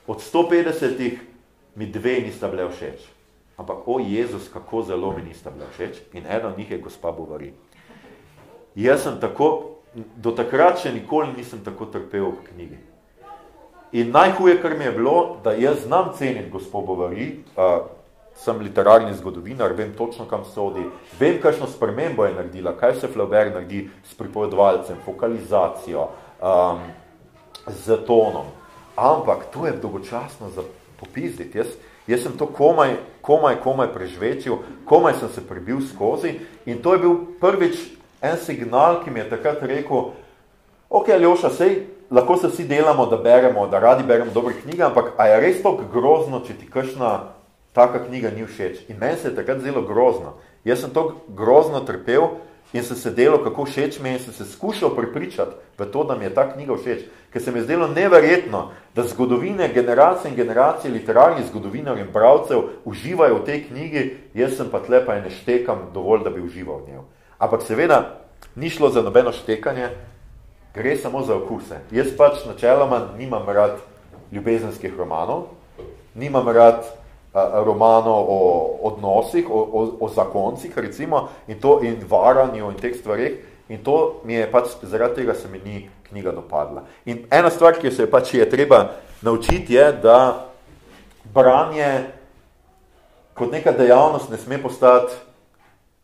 Od 150 mi dve nista bile všeč ampak o Jezus, kako zelo mi nista bila všeč in ena od njih je gospa Bovari. Jaz sem tako, do takrat še nikoli nisem tako trpel v knjigi. In najhuje, kar mi je bilo, da jaz znam ceniti gospo Bovari, uh, sem literarni zgodovinar, vem točno, kam sodi, vem, kakšno spremembo je naredila, kaj se Flaubert naredi s pripovedvalcem, fokalizacijo, um, z tonom. Ampak to je dolgočasno za popizditi. Jaz, Jaz sem to komaj, komaj, komaj prežvečil, komaj sem se prebil skozi in to je bil prvič en signal, ki mi je takrat rekel, ok, Aljoša, sej, lahko se vsi delamo, da beremo, da radi beremo dobre knjige, ampak a je res to grozno, če ti kakšna taka knjiga ni všeč? In meni se je takrat zelo grozno. Jaz sem to grozno trpel, in sem se delal, kako všeč mi in sem se skušal pripričati v to, da mi je ta knjiga všeč, ker se mi je zdelo neverjetno, da zgodovine, generacije in generacije literarnih zgodovinarjev in bravcev uživajo v tej knjigi, jaz sem pa tle pa ne štekam dovolj, da bi užival v njej. Ampak seveda, ni šlo za nobeno štekanje, gre samo za okuse. Jaz pač načeloma nimam rad ljubezenskih romanov, nimam rad romanov o odnosih, o, o, o zakoncih, recimo, in to in varanju in teh stvarih, in to mi je pač, zaradi tega se mi ni knjiga dopadla. In ena stvar, ki se pač je treba naučiti, je, da branje kot neka dejavnost ne sme postati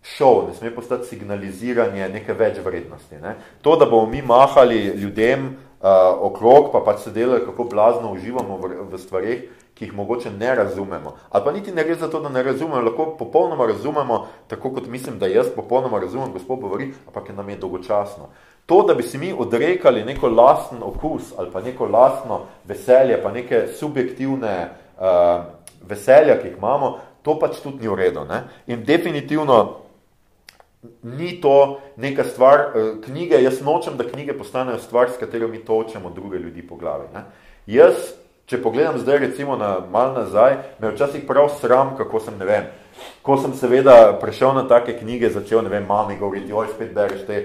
šov, ne sme postati signaliziranje neke več vrednosti. Ne? To, da bomo mi mahali ljudem uh, okrog, pa pač se delali, kako blazno uživamo v, v stvarih, ki jih mogoče ne razumemo. Ali pa niti ne gre za to, da ne razumemo, lahko popolnoma razumemo, tako kot mislim, da jaz popolnoma razumem, gospod govori, ampak je nam je dolgočasno. To, da bi si mi odrekali neko lasten okus ali pa neko lastno veselje, pa neke subjektivne uh, veselja, ki jih imamo, to pač tudi ni v redu. Ne? In definitivno ni to neka stvar, uh, knjige, jaz nočem, da knjige postanejo stvar, s katero mi točemo druge ljudi po glavi. Ne? Jaz, če pogledam zdaj recimo na mal nazaj, me včasih prav sram, kako sem, ne vem, Ko sem seveda prišel na take knjige, začel, ne vem, mami govoriti, oj, spet bereš te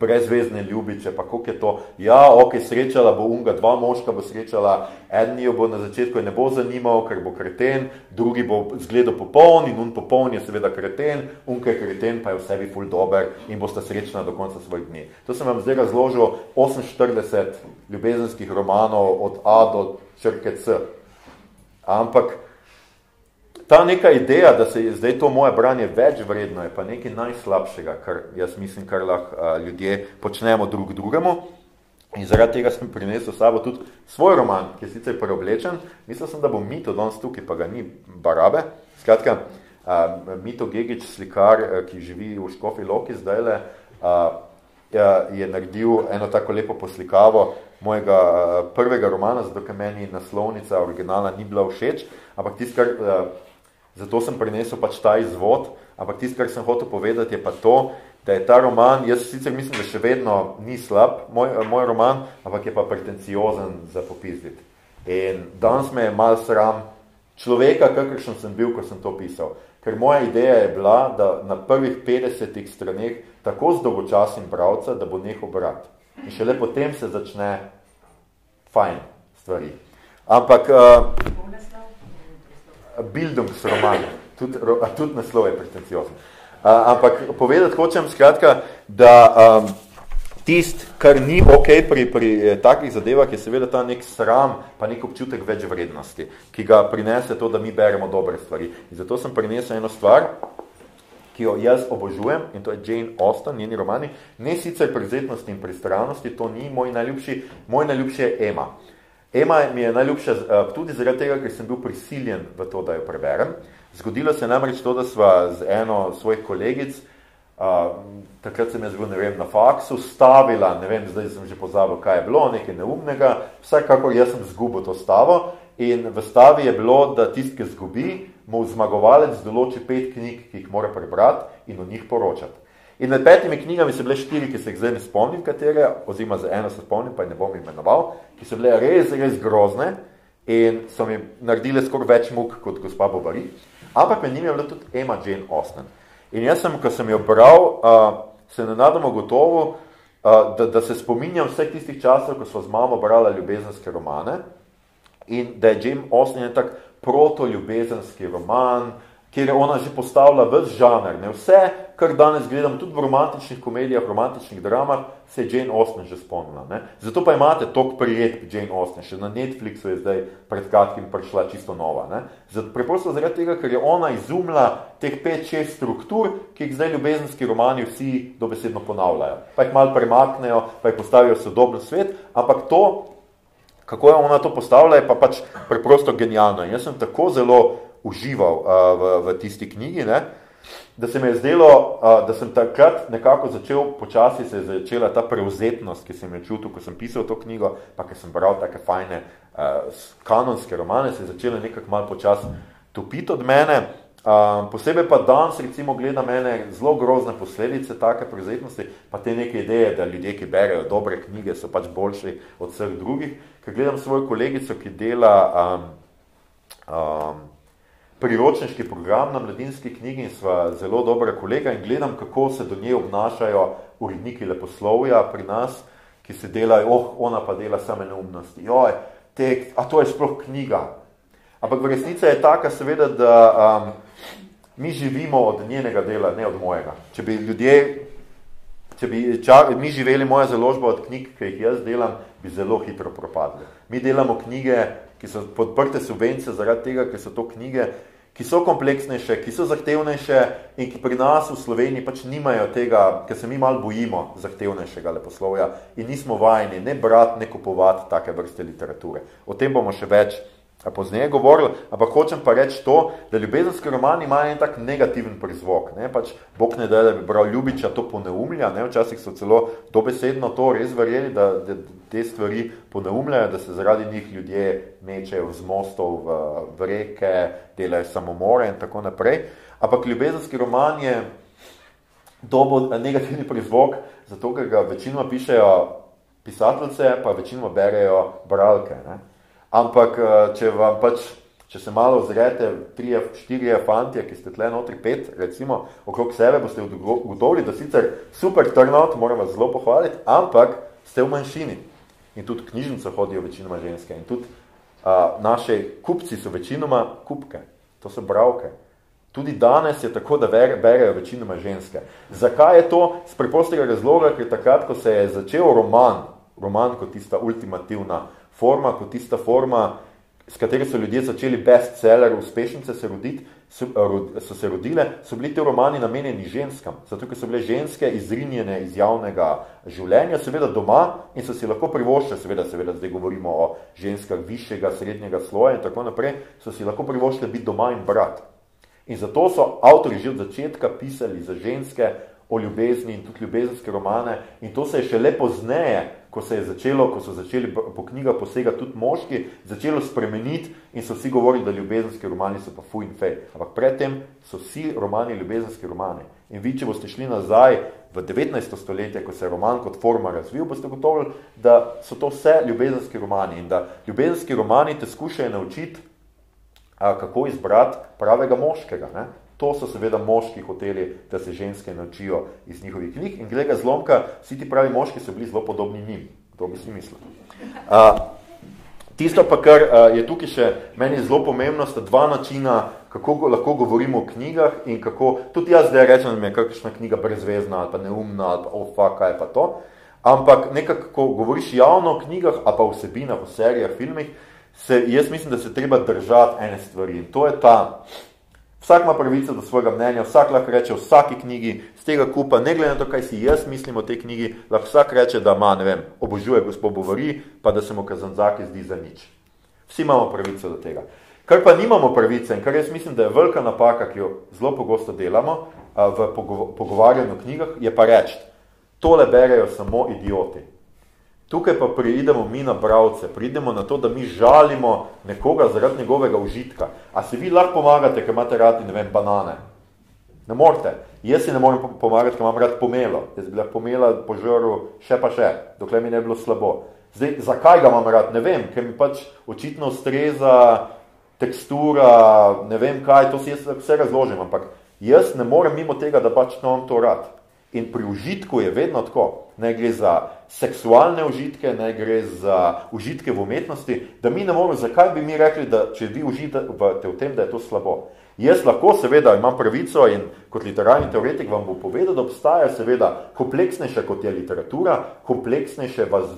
brezvezne ljubiče, pa koliko je to, ja, ok, srečala bo unga, dva moška bo srečala, eden jo bo na začetku ne bo zanimal, ker bo kreten, drugi bo zgledal popoln in un popoln je seveda kreten, unka je kreten, pa je v sebi ful dober in boste srečna do konca svojih dni. To sem vam zdaj razložil 48 ljubezenskih romanov od A do črke C. Ampak, ta neka ideja, da se je zdaj to moje branje več vredno, je pa nekaj najslabšega, kar jaz mislim, kar lahko ljudje počnemo drug drugemu. In zaradi tega sem prinesel sabo tudi svoj roman, ki je sicer preoblečen. Mislil sem, da bo Mito danes tukaj, pa ga ni barabe. Skratka, a, Mito Gegič, slikar, ki živi v Škofi Loki zdajle, a, je naredil eno tako lepo poslikavo mojega prvega romana, zato ker meni naslovnica originalna ni bila všeč, ampak tisto, kar Zato sem prinesel pač ta izvod, ampak tisto, kar sem hotel povedati, je pa to, da je ta roman, jaz sicer mislim, da še vedno ni slab, moj, moj roman, ampak je pa pretenciozen za popizditi. In danes me je mal sram človeka, kakršen sem bil, ko sem to pisal. Ker moja ideja je bila, da na prvih 50 straneh tako zdolgočasim bravca, da bo nehal brati. In šele potem se začne fajn stvari. Ampak... Uh, Bildungsroman, tudi, tudi naslov je pretenciozen. Uh, ampak povedati hočem skratka, da um, tist, kar ni ok pri, pri eh, takih zadevah, je seveda ta nek sram, pa nek občutek več vrednosti, ki ga prinese to, da mi beremo dobre stvari. In zato sem prinesel eno stvar, ki jo jaz obožujem, in to je Jane Austen, njeni romani, ne sicer prezetnosti in pristranosti, to ni moj najljubši, moj najljubši je Emma. Ema mi je najljubša eh, tudi zaradi tega, ker sem bil prisiljen v to, da jo preberem. Zgodilo se namreč to, da sva z eno svojih kolegic, uh, takrat sem jaz bil, ne vem, na faksu, stavila, ne vem, zdaj sem že pozabil, kaj je bilo, nekaj neumnega, vsekakor jaz sem zgubil to stavo in v stavi je bilo, da tist, ki zgubi, mu zmagovalec določi pet knjig, ki jih mora prebrati in o njih poročati. In med petimi knjigami so bile štiri, ki se jih zdaj ne spomnim, katere, oziroma za eno se spomnim, pa ne bom imenoval, ki so bile res, res grozne in so mi naredile skoraj več muk kot gospa Bobari. Ampak med njimi je bila tudi Emma Jane Austen. In jaz sem, ko sem jo bral, uh, se nenadoma gotovo, uh, da, da se spominjam vseh tistih časov, ko so z mamo brala ljubezenske romane in da je Jane Austen tak proto-ljubezenski roman, kjer je ona že postavila ves žanr. Ne? Vse, kar danes gledam, tudi v romantičnih komedijah, romantičnih dramah, se je Jane Austen že spomnila. Ne? Zato pa imate tok prijet Jane Austen, še na Netflixu je zdaj pred kratkim prišla čisto nova. Ne? Zato, preprosto zaradi tega, ker je ona izumila teh 5-6 struktur, ki jih zdaj ljubezenski romani vsi dobesedno ponavljajo. Pa jih malo premaknejo, pa jih postavijo v sodoben svet, ampak to, kako je ona to postavila, je pa pač preprosto genialno. In jaz sem tako zelo užival uh, v, v tisti knjigi, ne? da se mi je zdelo, uh, da sem takrat nekako začel, počasi se je začela ta prevzetnost, ki sem jo čutil, ko sem pisal to knjigo, pa ker sem bral take fajne uh, kanonske romane, se je začela nekako malo počas topiti od mene. Uh, posebej pa danes recimo gleda mene zelo grozne posledice take prevzetnosti, pa te neke ideje, da ljudje, ki berejo dobre knjige, so pač boljši od vseh drugih. Ker gledam svojo kolegico, ki dela um, um, priročniški program na mladinski knjigi in sva zelo dobra kolega in gledam, kako se do nje obnašajo uredniki leposlovja pri nas, ki se delajo, oh, ona pa dela same neumnosti, joj, tekst, a to je sploh knjiga. Ampak v resnici je taka seveda, da um, mi živimo od njenega dela, ne od mojega. Če bi ljudje, če bi ča, mi živeli moja založba od knjig, ki jih jaz delam, bi zelo hitro propadli. Mi delamo knjige, ki so podprte subvencije zaradi tega, ker so to knjige, ki so kompleksnejše, ki so zahtevnejše in ki pri nas v Sloveniji pač nimajo tega, ker se mi malo bojimo zahtevnejšega leposlovja in nismo vajeni ne brati, ne kupovati take vrste literature. O tem bomo še več pozneje govoril, ampak hočem pa reči to, da ljubezenski roman ima en tak negativen prizvok. Ne? Pač Bog ne da, da bi bral Ljubiča to poneumlja, ne? včasih so celo dobesedno to res verjeli, da, da te stvari poneumljajo, da se zaradi njih ljudje mečejo z mostov v, v reke, delajo samomore in tako naprej. Ampak ljubezenski roman je dobo negativni prizvok, zato ker ga večinoma pišejo pisateljce, pa večinoma berejo bralke. Ne? Ampak, eh, če vam pač, če se malo ozrete, trije, štirije fantje, ki ste tle notri pet, recimo, okrog sebe, boste ugotovili, da sicer super turnout, moram vas zelo pohvaliti, ampak ste v manjšini. In tudi knjižnico hodijo večinoma ženske. In tudi a, naše kupci so večinoma kupke. To so bravke. Tudi danes je tako, da berejo večinoma ženske. Zakaj je to? Z preprostega razloga, ker takrat, ko se je začel roman, roman kot tista ultimativna forma, kot tista forma, s katero so ljudje začeli bestseller, uspešnice se roditi, so, so se rodile, so bili te romani namenjeni ženskam, zato ker so bile ženske izrinjene iz javnega življenja, seveda doma in so si lahko privoščile, seveda, seveda zdaj govorimo o ženskah višjega, srednjega sloja in tako naprej, so si lahko privoščile biti doma in brat. In zato so avtori že od začetka pisali za ženske o ljubezni in tudi ljubezenske romane in to se je še lepo zneje ko se je začelo, ko so začeli po knjigah posegati tudi moški, začelo spremeniti in so vsi govorili, da ljubezenski romani so pa fuj in fej. Ampak predtem so vsi romani ljubezenski romani. In vi, če boste šli nazaj v 19. stoletje, ko se je roman kot forma razvil, boste gotovili, da so to vse ljubezenski romani in da ljubezenski romani te skušajo naučiti, kako izbrati pravega moškega. Ne? To so seveda moški hoteli, da se ženske naučijo iz njihovih knjig. In glede zlomka, vsi ti pravi moški so bili zelo podobni njim. To bi si mislil. Uh, tisto pa, kar uh, je tukaj še meni zelo pomembno, sta dva načina, kako go, lahko govorimo o knjigah in kako, tudi jaz zdaj rečem, da mi je kakšna knjiga brezvezna ali pa neumna ali pa oh, fuck, kaj pa to. Ampak nekako, ko govoriš javno o knjigah, a pa vsebina v serijah, filmih, se, jaz mislim, da se treba držati ene stvari. In to je ta, Vsak ima pravico do svojega mnenja, vsak lahko reče v vsaki knjigi, z tega kupa, ne glede na to, kaj si jaz mislim o tej knjigi, lahko vsak reče, da ima, ne vem, obožuje gospod Bovari, pa da se mu kazanzaki zdi za nič. Vsi imamo pravico do tega. Kar pa nimamo pravice in kar jaz mislim, da je velika napaka, ki jo zelo pogosto delamo v pogovarjanju o knjigah, je pa reči, tole berejo samo idioti. Tukaj pa pridemo mi na bravce, pridemo na to, da mi žalimo nekoga zaradi njegovega užitka. A se vi lahko pomagate, ker imate radi, ne vem, banane? Ne morete. Jaz si ne morem pomagati, ker imam rad pomelo. Jaz bi lahko pomela po žoru še pa še, dokler mi ne bilo slabo. Zdaj, zakaj ga imam rad? Ne vem, ker mi pač očitno ustreza tekstura, ne vem kaj, to si jaz vse razložim, ampak jaz ne morem mimo tega, da pač imam to rad. In pri užitku je vedno tako, ne gre za seksualne užitke, ne gre za užitke v umetnosti, da mi ne moramo, zakaj bi mi rekli, da če vi užite v tem, da je to slabo. Jaz lahko seveda imam pravico in kot literarni teoretik vam bo povedal, da obstaja seveda kompleksnejša kot je literatura, kompleksnejše vas,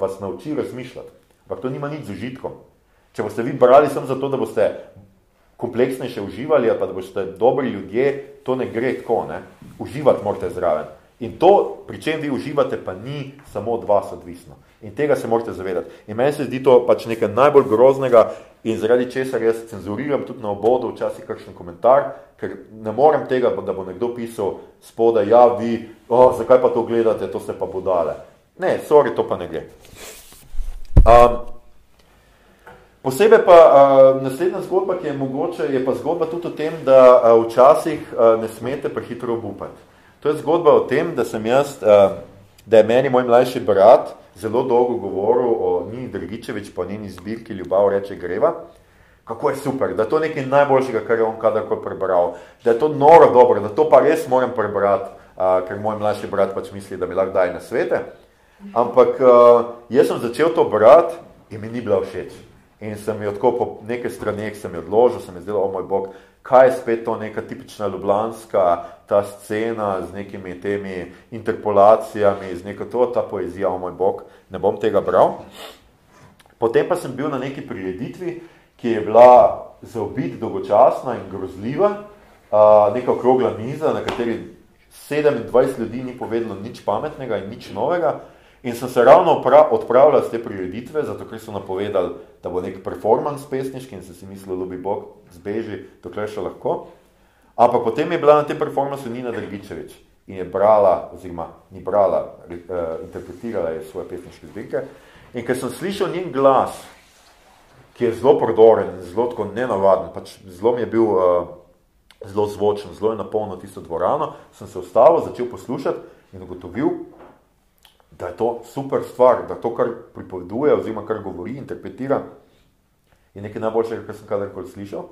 vas nauči razmišljati. Ampak to nima nič z užitkom. Če boste vi brali sem zato, da boste kompleksnejše uživali, pa da boste dobri ljudje, to ne gre tako, ne? Uživati morate zraven. In to, pri čem vi uživate, pa ni samo od vas odvisno. In tega se morate zavedati. In meni se zdi to pač nekaj najbolj groznega in zaradi česar jaz cenzuriram tudi na obodu včasih kakšen komentar, ker ne morem tega, da bo nekdo pisal spoda, ja, vi, oh, zakaj pa to gledate, to se pa bodale. Ne, sorry, to pa ne gre. Um, Posebej pa uh, naslednja zgodba, ki je mogoče, je pa zgodba tudi o tem, da uh, včasih uh, ne smete prehitro obupati. To je zgodba o tem, da sem jaz, uh, da je meni moj mlajši brat zelo dolgo govoril o Nini Drgičevič, po njeni zbirki Ljubav reče greva, kako je super, da je to nekaj najboljšega, kar je on kadarkoli prebral, da je to noro dobro, da to pa res moram prebrati, uh, ker moj mlajši brat pač misli, da mi lahko daje na svete. Ampak uh, jaz sem začel to brati in mi ni bila všeč. In sem jo tako po nekaj straneh sem jo odložil, sem je zdelo, o moj bog, kaj je spet to neka tipična ljubljanska ta scena z nekimi temi interpolacijami, z neko to, ta poezija, o moj bog, ne bom tega bral. Potem pa sem bil na neki prireditvi, ki je bila za obit dolgočasna in grozljiva, uh, neka okrogla miza, na kateri 27 ljudi ni povedalo nič pametnega in nič novega. In sem se ravno odpravljal z te prireditve, zato ker so napovedali, da bo nek performance pesniški in sem si mislil, ljubi Bog, zbeži, dokler še lahko. Ampak potem je bila na tem performancu Nina Drgičevič in je brala, oziroma ni brala, uh, interpretirala je svoje pesniške zbirke. In ker sem slišal njen glas, ki je zelo prodoren, zelo tako nenavaden, pač zelo mi je bil uh, zelo zvočen, zelo je napolnil tisto dvorano, sem se ustavil, začel poslušati in ugotovil, da je to super stvar, da to, kar pripoveduje oziroma kar govori, interpretira, je nekaj najboljšega, kar sem kadarkoli slišal.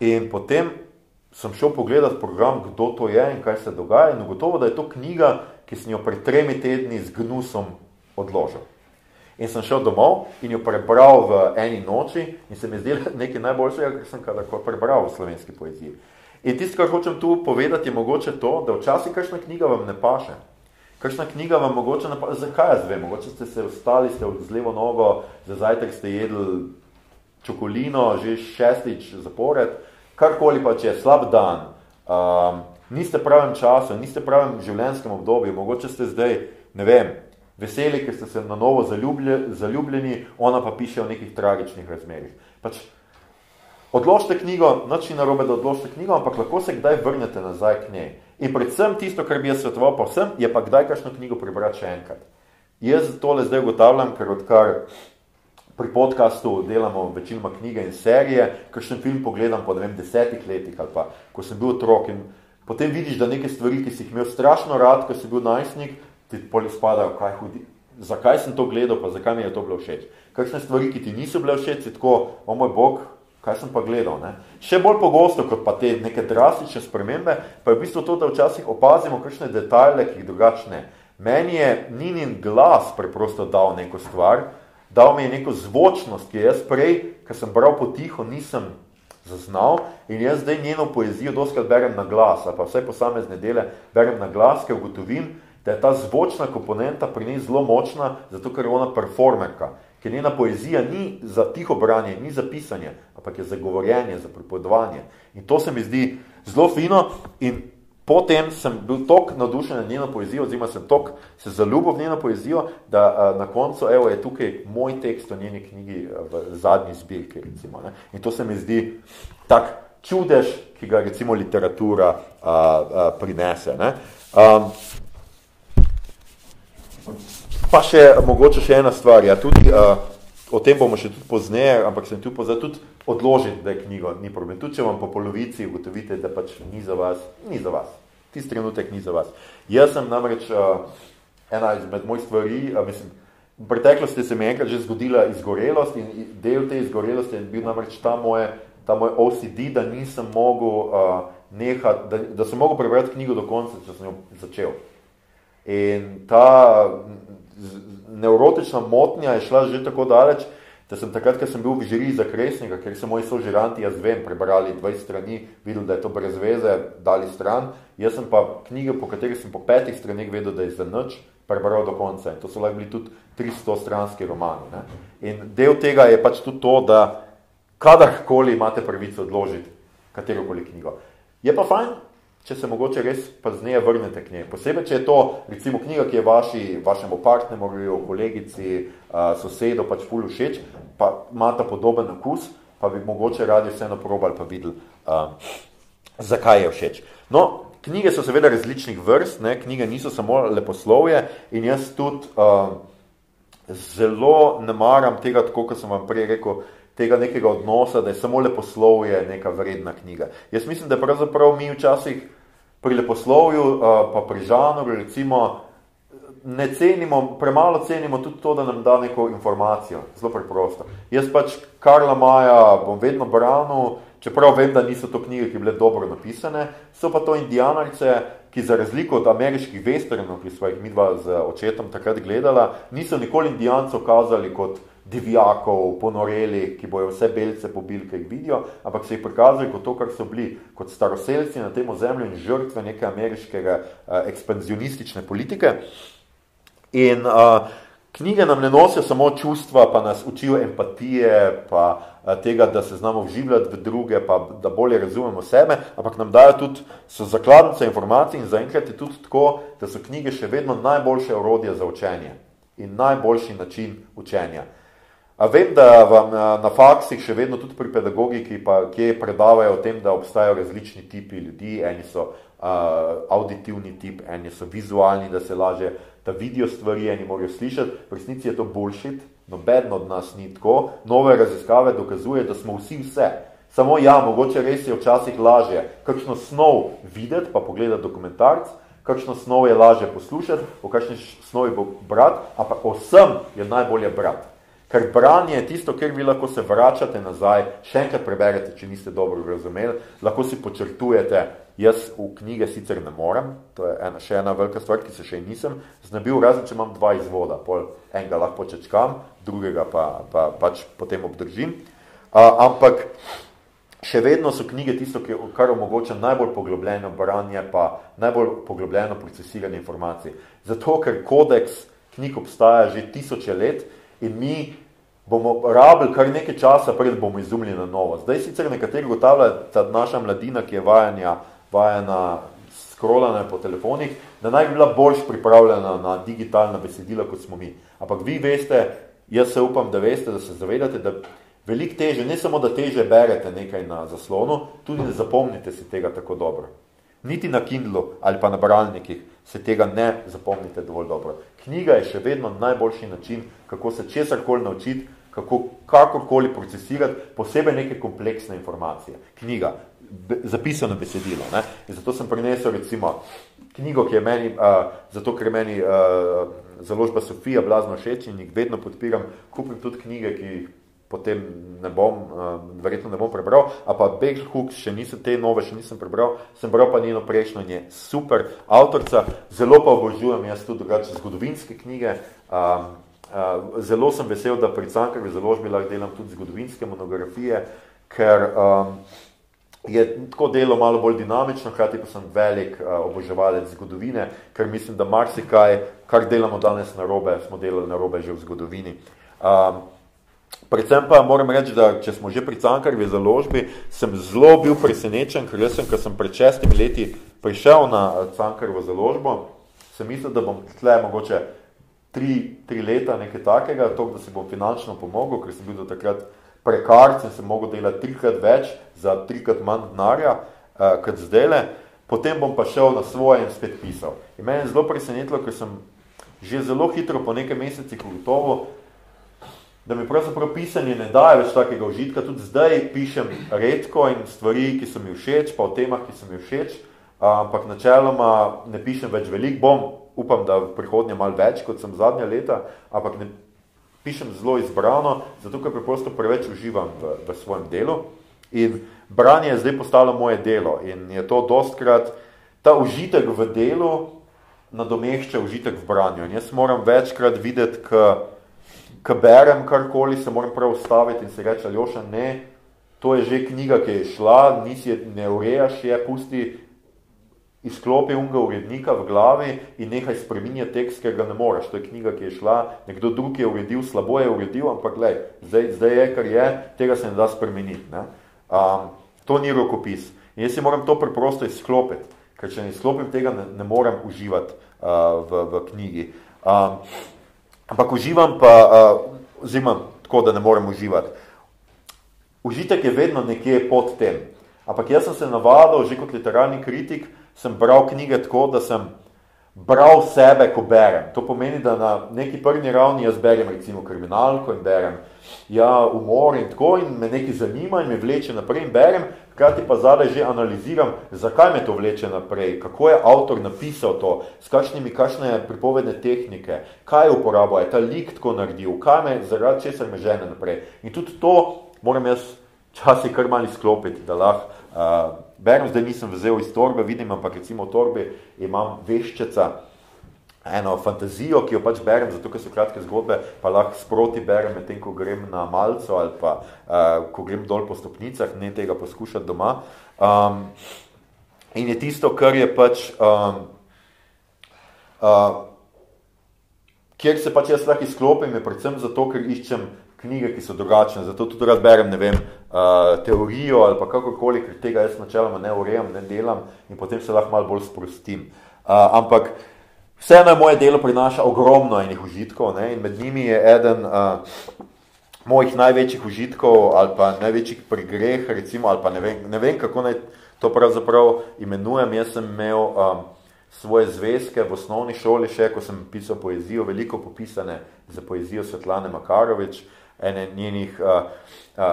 In potem sem šel pogledati program, kdo to je in kaj se dogaja in ugotovo, da je to knjiga, ki sem jo pred tremi tedni z gnusom odložil. In sem šel domov in jo prebral v eni noči in se mi zdelo nekaj najboljšega, kar sem kadarkoli prebral v slovenski poeziji. In tisto, kar hočem tu povedati, je mogoče to, da včasih kakšna knjiga vam ne paše. Kakšna knjiga vam mogoče ne paše, zakaj jaz vem, mogoče ste se ostali, ste z levo nogo, za zajtrk ste jedli čokolino, že šestič zapored, karkoli pa, če je slab dan, um, niste pravem času, niste pravem življenjskem obdobju, mogoče ste zdaj, ne vem, veseli, ker ste se na novo zaljubljeni, ona pa piše o nekih tragičnih razmerih. Pač, odložite knjigo, noč ni narobe, da odložite knjigo, ampak lahko se kdaj vrnete nazaj k njej. In predvsem tisto, kar bi jaz svetoval pa vsem, je pa kdaj kakšno knjigo prebrati še enkrat. Jaz tole zdaj ugotavljam, ker odkar pri podcastu delamo večinoma knjige in serije, kakšen film pogledam po, vem, desetih letih ali pa, ko sem bil otrok in potem vidiš, da neke stvari, ki si jih imel strašno rad, ko si bil najstnik, ti poli spadajo, kaj hudi, zakaj sem to gledal, pa zakaj mi je to bilo všeč. Kakšne stvari, ki ti niso bile všeč, si tako, o moj bog, kaj sem pa gledal. Ne? Še bolj pogosto, kot pa te neke drastične spremembe, pa je v bistvu to, da včasih opazimo kakšne detajle, ki jih drugačne. Meni je Ninin glas preprosto dal neko stvar, dal mi je neko zvočnost, ki jaz prej, ker sem bral potiho, nisem zaznal in jaz zdaj njeno poezijo doskrat berem na glas, pa vsaj posamezne dele berem na glas, ker ugotovim, da je ta zvočna komponenta pri njej zelo močna, zato ker je ona performerka, ker njena poezija ni za tiho branje, ni za pisanje, ampak je za govorjenje, za pripovedovanje. In to se mi zdi zelo fino in potem sem bil tok navdušen na njeno poezijo, oziroma sem tok se zaljubil v njeno poezijo, da na koncu, evo, je tukaj moj tekst o njeni knjigi v zadnji zbirki, recimo. In to se mi zdi tak čudež, ki ga recimo literatura a, a, prinese. Ne? Um, Pa še, mogoče še ena stvar, ja, tudi, uh, o tem bomo še tudi pozneje, ampak sem tu pozad tudi odložiti, da je knjigo, ni problem. Tudi, če vam po polovici ugotovite, da pač ni za vas, ni za vas. Tisti trenutek ni za vas. Jaz sem namreč uh, ena izmed mojih stvari, uh, mislim, v preteklosti se mi enkrat že zgodila izgorelost in del te izgorelosti je bil namreč ta moje, ta moj OCD, da nisem mogel uh, nehati, da, da sem mogel prebrati knjigo do konca, če sem jo začel. In ta neurotična motnja je šla že tako daleč, da sem takrat, ker sem bil v žiri za kresnika, ker so moji sožiranti, jaz vem, prebrali 20 strani, videl, da je to brez veze, dali stran. Jaz sem pa knjige, po kateri sem po petih stranih vedel, da je za noč, prebral do konca. In to so lahko bili tudi 300 stranski romani. Ne? In del tega je pač tudi to, da kadarkoli imate pravico odložiti katerokoli knjigo. Je pa fajn, če se mogoče res nje vrnete k njej. Posebej, če je to recimo knjiga, ki je vaši, vašemu partnerju, kolegici, sosedu pač ful všeč, pa imata podoben okus, pa bi mogoče radi vseeno probali pa videli, uh, zakaj je všeč. No, knjige so seveda različnih vrst, ne? knjige niso samo leposlovje in jaz tudi uh, zelo ne maram tega, tako kot sem vam prej rekel, tega nekega odnosa, da je samo leposlovje neka vredna knjiga. Jaz mislim, da pravzaprav mi včasih pri leposlovju, pa pri žanru, recimo, ne cenimo, premalo cenimo tudi to, da nam da neko informacijo. Zelo preprosto. Jaz pač Karla Maja bom vedno branil, čeprav vem, da niso to knjige, ki bile dobro napisane, so pa to indijanarice, ki za razliko od ameriških westernov, ki smo jih midva z očetom takrat gledala, niso nikoli indijancov kazali kot divjakov, ponorelih, ki bojo vse belce pobili, ki jih vidijo, ampak se jih prikazali kot to, kar so bili, kot staroseljci na tem ozemlju in žrtve neke ameriškega uh, ekspanzionistične politike. In uh, knjige nam ne nosijo samo čustva, pa nas učijo empatije, pa uh, tega, da se znamo vživljati v druge, pa da bolje razumemo sebe, ampak nam dajo tudi, so zakladnice informacij in zaenkrat je tudi tako, da so knjige še vedno najboljše orodje za učenje in najboljši način učenja. A vem, da vam na, na faksih še vedno tudi pri pedagogiki, pa kje predavajo o tem, da obstajajo različni tipi ljudi, eni so uh, auditivni tip, eni so vizualni, da se laže, da vidijo stvari, eni morajo slišati. V resnici je to bullshit, noben od nas ni tako. Nove raziskave dokazuje, da smo vsi vse. Samo ja, mogoče res je včasih lažje kakšno snov videti, pa pogledati dokumentarc, kakšno snov je lažje poslušati, o kakšni snovi bo brat, ampak o vsem je najbolje brati. Ker branje je tisto, kjer vi lahko se vračate nazaj, še enkrat preberete, če niste dobro razumeli, lahko si počrtujete, jaz v knjige sicer ne morem, to je ena, še ena velika stvar, ki se še nisem znabil, razen če imam dva izvoda, pol enega lahko počečkam, drugega pa, pa pač potem obdržim. A, ampak še vedno so knjige tisto, kar omogoča najbolj poglobljeno branje, pa najbolj poglobljeno procesiranje informacij. Zato, ker kodeks knjig obstaja že tisoče let, in mi bomo rabili kar nekaj časa, pred bomo izumili na novo. Zdaj sicer nekateri gotavljajo, da naša mladina, ki je vajanja, vajena scrollane po telefonih, da naj bi bila boljš pripravljena na digitalna besedila, kot smo mi. Ampak vi veste, jaz se upam, da veste, da se zavedate, da veliko teže, ne samo, da teže berete nekaj na zaslonu, tudi ne zapomnite si tega tako dobro. Niti na Kindlu ali pa na bralnikih se tega ne zapomnite dovolj dobro. Knjiga je še vedno najboljši način, kako se česarkoli naučiti, kako kakorkoli procesirati, posebej neke kompleksne informacije. Knjiga, be, zapisano besedilo. Ne? In zato sem prinesel recimo knjigo, ki je meni, uh, zato ker je meni uh, založba Sofija blazno všeč in jih vedno podpiram, kupim tudi knjige, ki jih potem ne bom, uh, verjetno ne bom prebral, a pa Bell Hooks, še nisem te nove, še nisem prebral, sem bral pa njeno prejšnjo, je super avtorca, zelo pa obožujem jaz tudi drugače zgodovinske knjige, um, uh, zelo sem vesel, da pri Cankarvi založbi lahko delam tudi zgodovinske monografije, ker um, je tako delo malo bolj dinamično, hkrati pa sem velik uh, oboževalec zgodovine, ker mislim, da marsikaj, kar delamo danes na robe, smo delali na robe že v zgodovini. Um, Predvsem pa moram reči, da če smo že pri Cankarvi založbi, sem zelo bil presenečen, ker jaz sem, ko sem pred šestimi leti prišel na eh, Cankarvo založbo, sem mislil, da bom tle mogoče tri, tri leta nekaj takega, to, da se bom finančno pomogel, ker sem bil do takrat prekarc in sem mogel delati trikrat več za trikrat manj denarja, uh, kot zdajle. Potem bom pa šel na svoje in spet pisal. In meni je zelo presenetilo, ker sem že zelo hitro po nekaj mesecih gotovo da mi pravzaprav pisanje ne daje več takega užitka. Tudi zdaj pišem redko in stvari, ki so mi všeč, pa o temah, ki so mi všeč, ampak načeloma ne pišem več veliko. Bom, upam, da v prihodnje malo več, kot sem zadnja leta, ampak ne pišem zelo izbrano, zato ker preprosto preveč uživam v, v svojem delu. In branje je zdaj postalo moje delo in je to dostkrat, ta užitek v delu nadomešča užitek v branju. In jaz moram večkrat videti, k ko berem karkoli, se moram prav ustaviti in se reči, Aljoša, ne, to je že knjiga, ki je šla, nisi ne urejaš je, pusti, izklopi unga urednika v glavi in nehaj spreminja tekst, ker ga ne moraš. To je knjiga, ki je šla, nekdo drug je uredil, slabo je uredil, ampak glej, zdaj, zdaj je, kar je, tega se ne da spremeniti. Ne? Um, to ni rokopis. In jaz si moram to preprosto izklopiti, ker če ne izklopim tega, ne, ne morem uživati uh, v, v knjigi. Um, Ampak uživam pa, uh, oziroma tako, da ne morem uživati. Užitek je vedno nekje pod tem. Ampak jaz sem se navadil, že kot literarni kritik, sem bral knjige tako, da sem bral sebe, ko berem. To pomeni, da na neki prvi ravni jaz berem recimo kriminalko in berem ja, umor in tako in me nekaj zanima in me vleče naprej in berem, hkrati pa zadaj že analiziram, zakaj me to vleče naprej, kako je avtor napisal to, s kakšnimi, pripovedne tehnike, kaj je uporabo, je ta lik tako naredil, kaj me, zaradi česar me žene naprej. In tudi to moram jaz časi kar malo izklopiti, da lahko uh, berem, zdaj nisem vzel iz torbe, vidim, ampak recimo v torbi imam veščeca, eno fantazijo, ki jo pač berem, zato ker so kratke zgodbe, pa lahko sproti berem med tem, ko grem na malco ali pa uh, ko grem dol po stopnicah, ne tega poskušati doma. Um, in je tisto, kar je pač, um, uh, kjer se pač jaz lahko izklopim, je predvsem zato, ker iščem knjige, ki so drugačne, zato tudi rad berem, ne vem, uh, teorijo ali pa kakorkoli, ker tega jaz načeloma ne urejam, ne delam in potem se lahko malo bolj sprostim. Uh, ampak Vseeno je moje delo prinaša ogromno enih užitkov ne? in med njimi je eden uh, mojih največjih užitkov ali pa največjih prigreh, recimo, ali pa ne vem, ne vem kako naj to pravzaprav imenujem. Jaz sem imel um, svoje zvezke v osnovni šoli še, ko sem pisal poezijo, veliko popisane za poezijo Svetlane Makarovič, ene njenih uh, uh,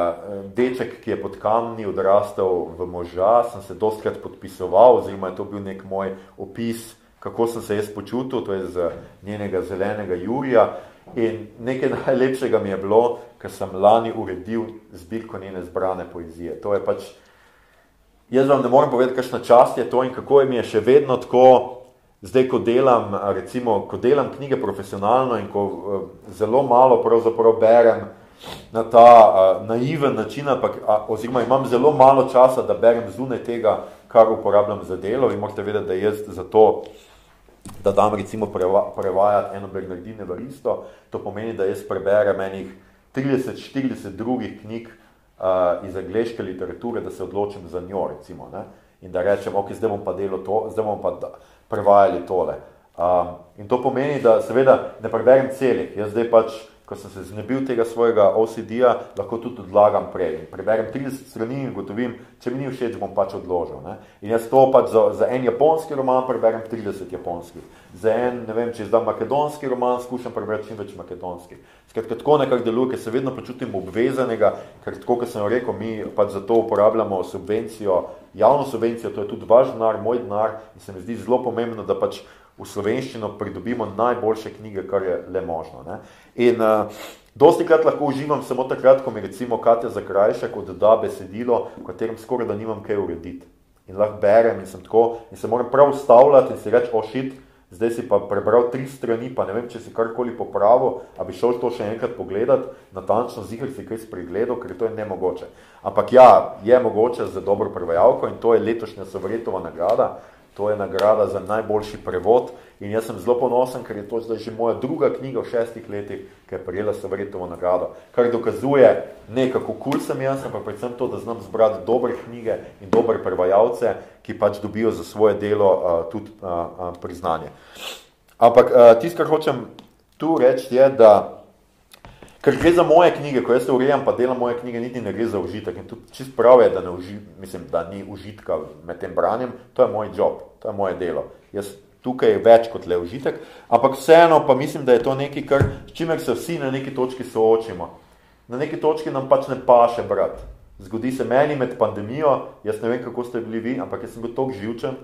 deček, ki je pod kamni odrastel v moža, sem se dostkrat podpisoval, oziroma je to bil nek moj opis kako sem se jaz počutil, to je z njenega zelenega Jurija. In nekaj najlepšega mi je bilo, ker sem lani uredil zbirko njene zbrane poezije. To je pač, jaz vam ne morem povedati, kakšna čast je to in kako je mi je še vedno tako, zdaj, ko delam, recimo, ko delam knjige profesionalno in ko uh, zelo malo pravzaprav berem na ta uh, naiven način, ampak, uh, oziroma imam zelo malo časa, da berem zunaj tega, kar uporabljam za delo. Vi morate vedeti, da jaz za to da dam recimo prevajati eno Bernardine Varisto, to pomeni, da jaz preberem enih 30-40 drugih knjig uh, iz angleške literature, da se odločim za njo, recimo, ne? in da rečem, ok, zdaj bom pa delo to, zdaj bom pa da, prevajali tole. Um, in to pomeni, da seveda ne preberem celih, jaz zdaj pač ko sem se znebil tega svojega OCD-ja, lahko tudi odlagam prej. Preberem 30 strani in gotovim, če mi ni všeč, bom pač odložil. Ne? In jaz to pač za, za en japonski roman preberem 30 japonskih. Za en, ne vem, če zdaj makedonski roman, skušam prebrati čim več makedonski. Skratka, tako nekako deluje, ker se vedno počutim obvezanega, ker tako, kot sem rekel, mi pač za to uporabljamo subvencijo, javno subvencijo, to je tudi vaš denar, moj denar in se mi zdi zelo pomembno, da pač v slovenščino pridobimo najboljše knjige, kar je le možno. Ne? In uh, dosti krat lahko uživam samo takrat, ko mi recimo Katja Zakrajšek odda besedilo, v katerem skoraj da nimam kaj urediti. In lahko berem in sem tako, in se moram prav ustavljati in si reči, shit, zdaj si pa prebral tri strani, pa ne vem, če si karkoli popravil, a bi šel to še enkrat pogledati, natančno zihar si kaj spregledal, ker to je nemogoče. Ampak ja, je mogoče za dobro prevajalko in to je letošnja Sovretova nagrada, To je nagrada za najboljši prevod in jaz sem zelo ponosen, ker je to zdaj že moja druga knjiga v šestih letih, ki je prijela Savritovo nagrado, kar dokazuje ne kako kul sem jaz, ampak predvsem to, da znam zbrati dobre knjige in dobre prevajalce, ki pač dobijo za svoje delo uh, tudi uh, uh, priznanje. Ampak uh, tisto, kar hočem tu reči, je, da Ker gre za moje knjige, ko jaz urejam, pa delam moje knjige, niti ne gre za užitek. In tudi čist prav je, da, ne uži, mislim, da ni užitka med tem branjem, to je moj job, to je moje delo. Jaz tukaj je več kot le užitek, ampak vseeno pa mislim, da je to nekaj, kar, s čimer se vsi na neki točki soočimo. Na neki točki nam pač ne paše, brat. Zgodi se meni med pandemijo, jaz ne vem, kako ste bili vi, ampak jaz sem bil toliko živčen.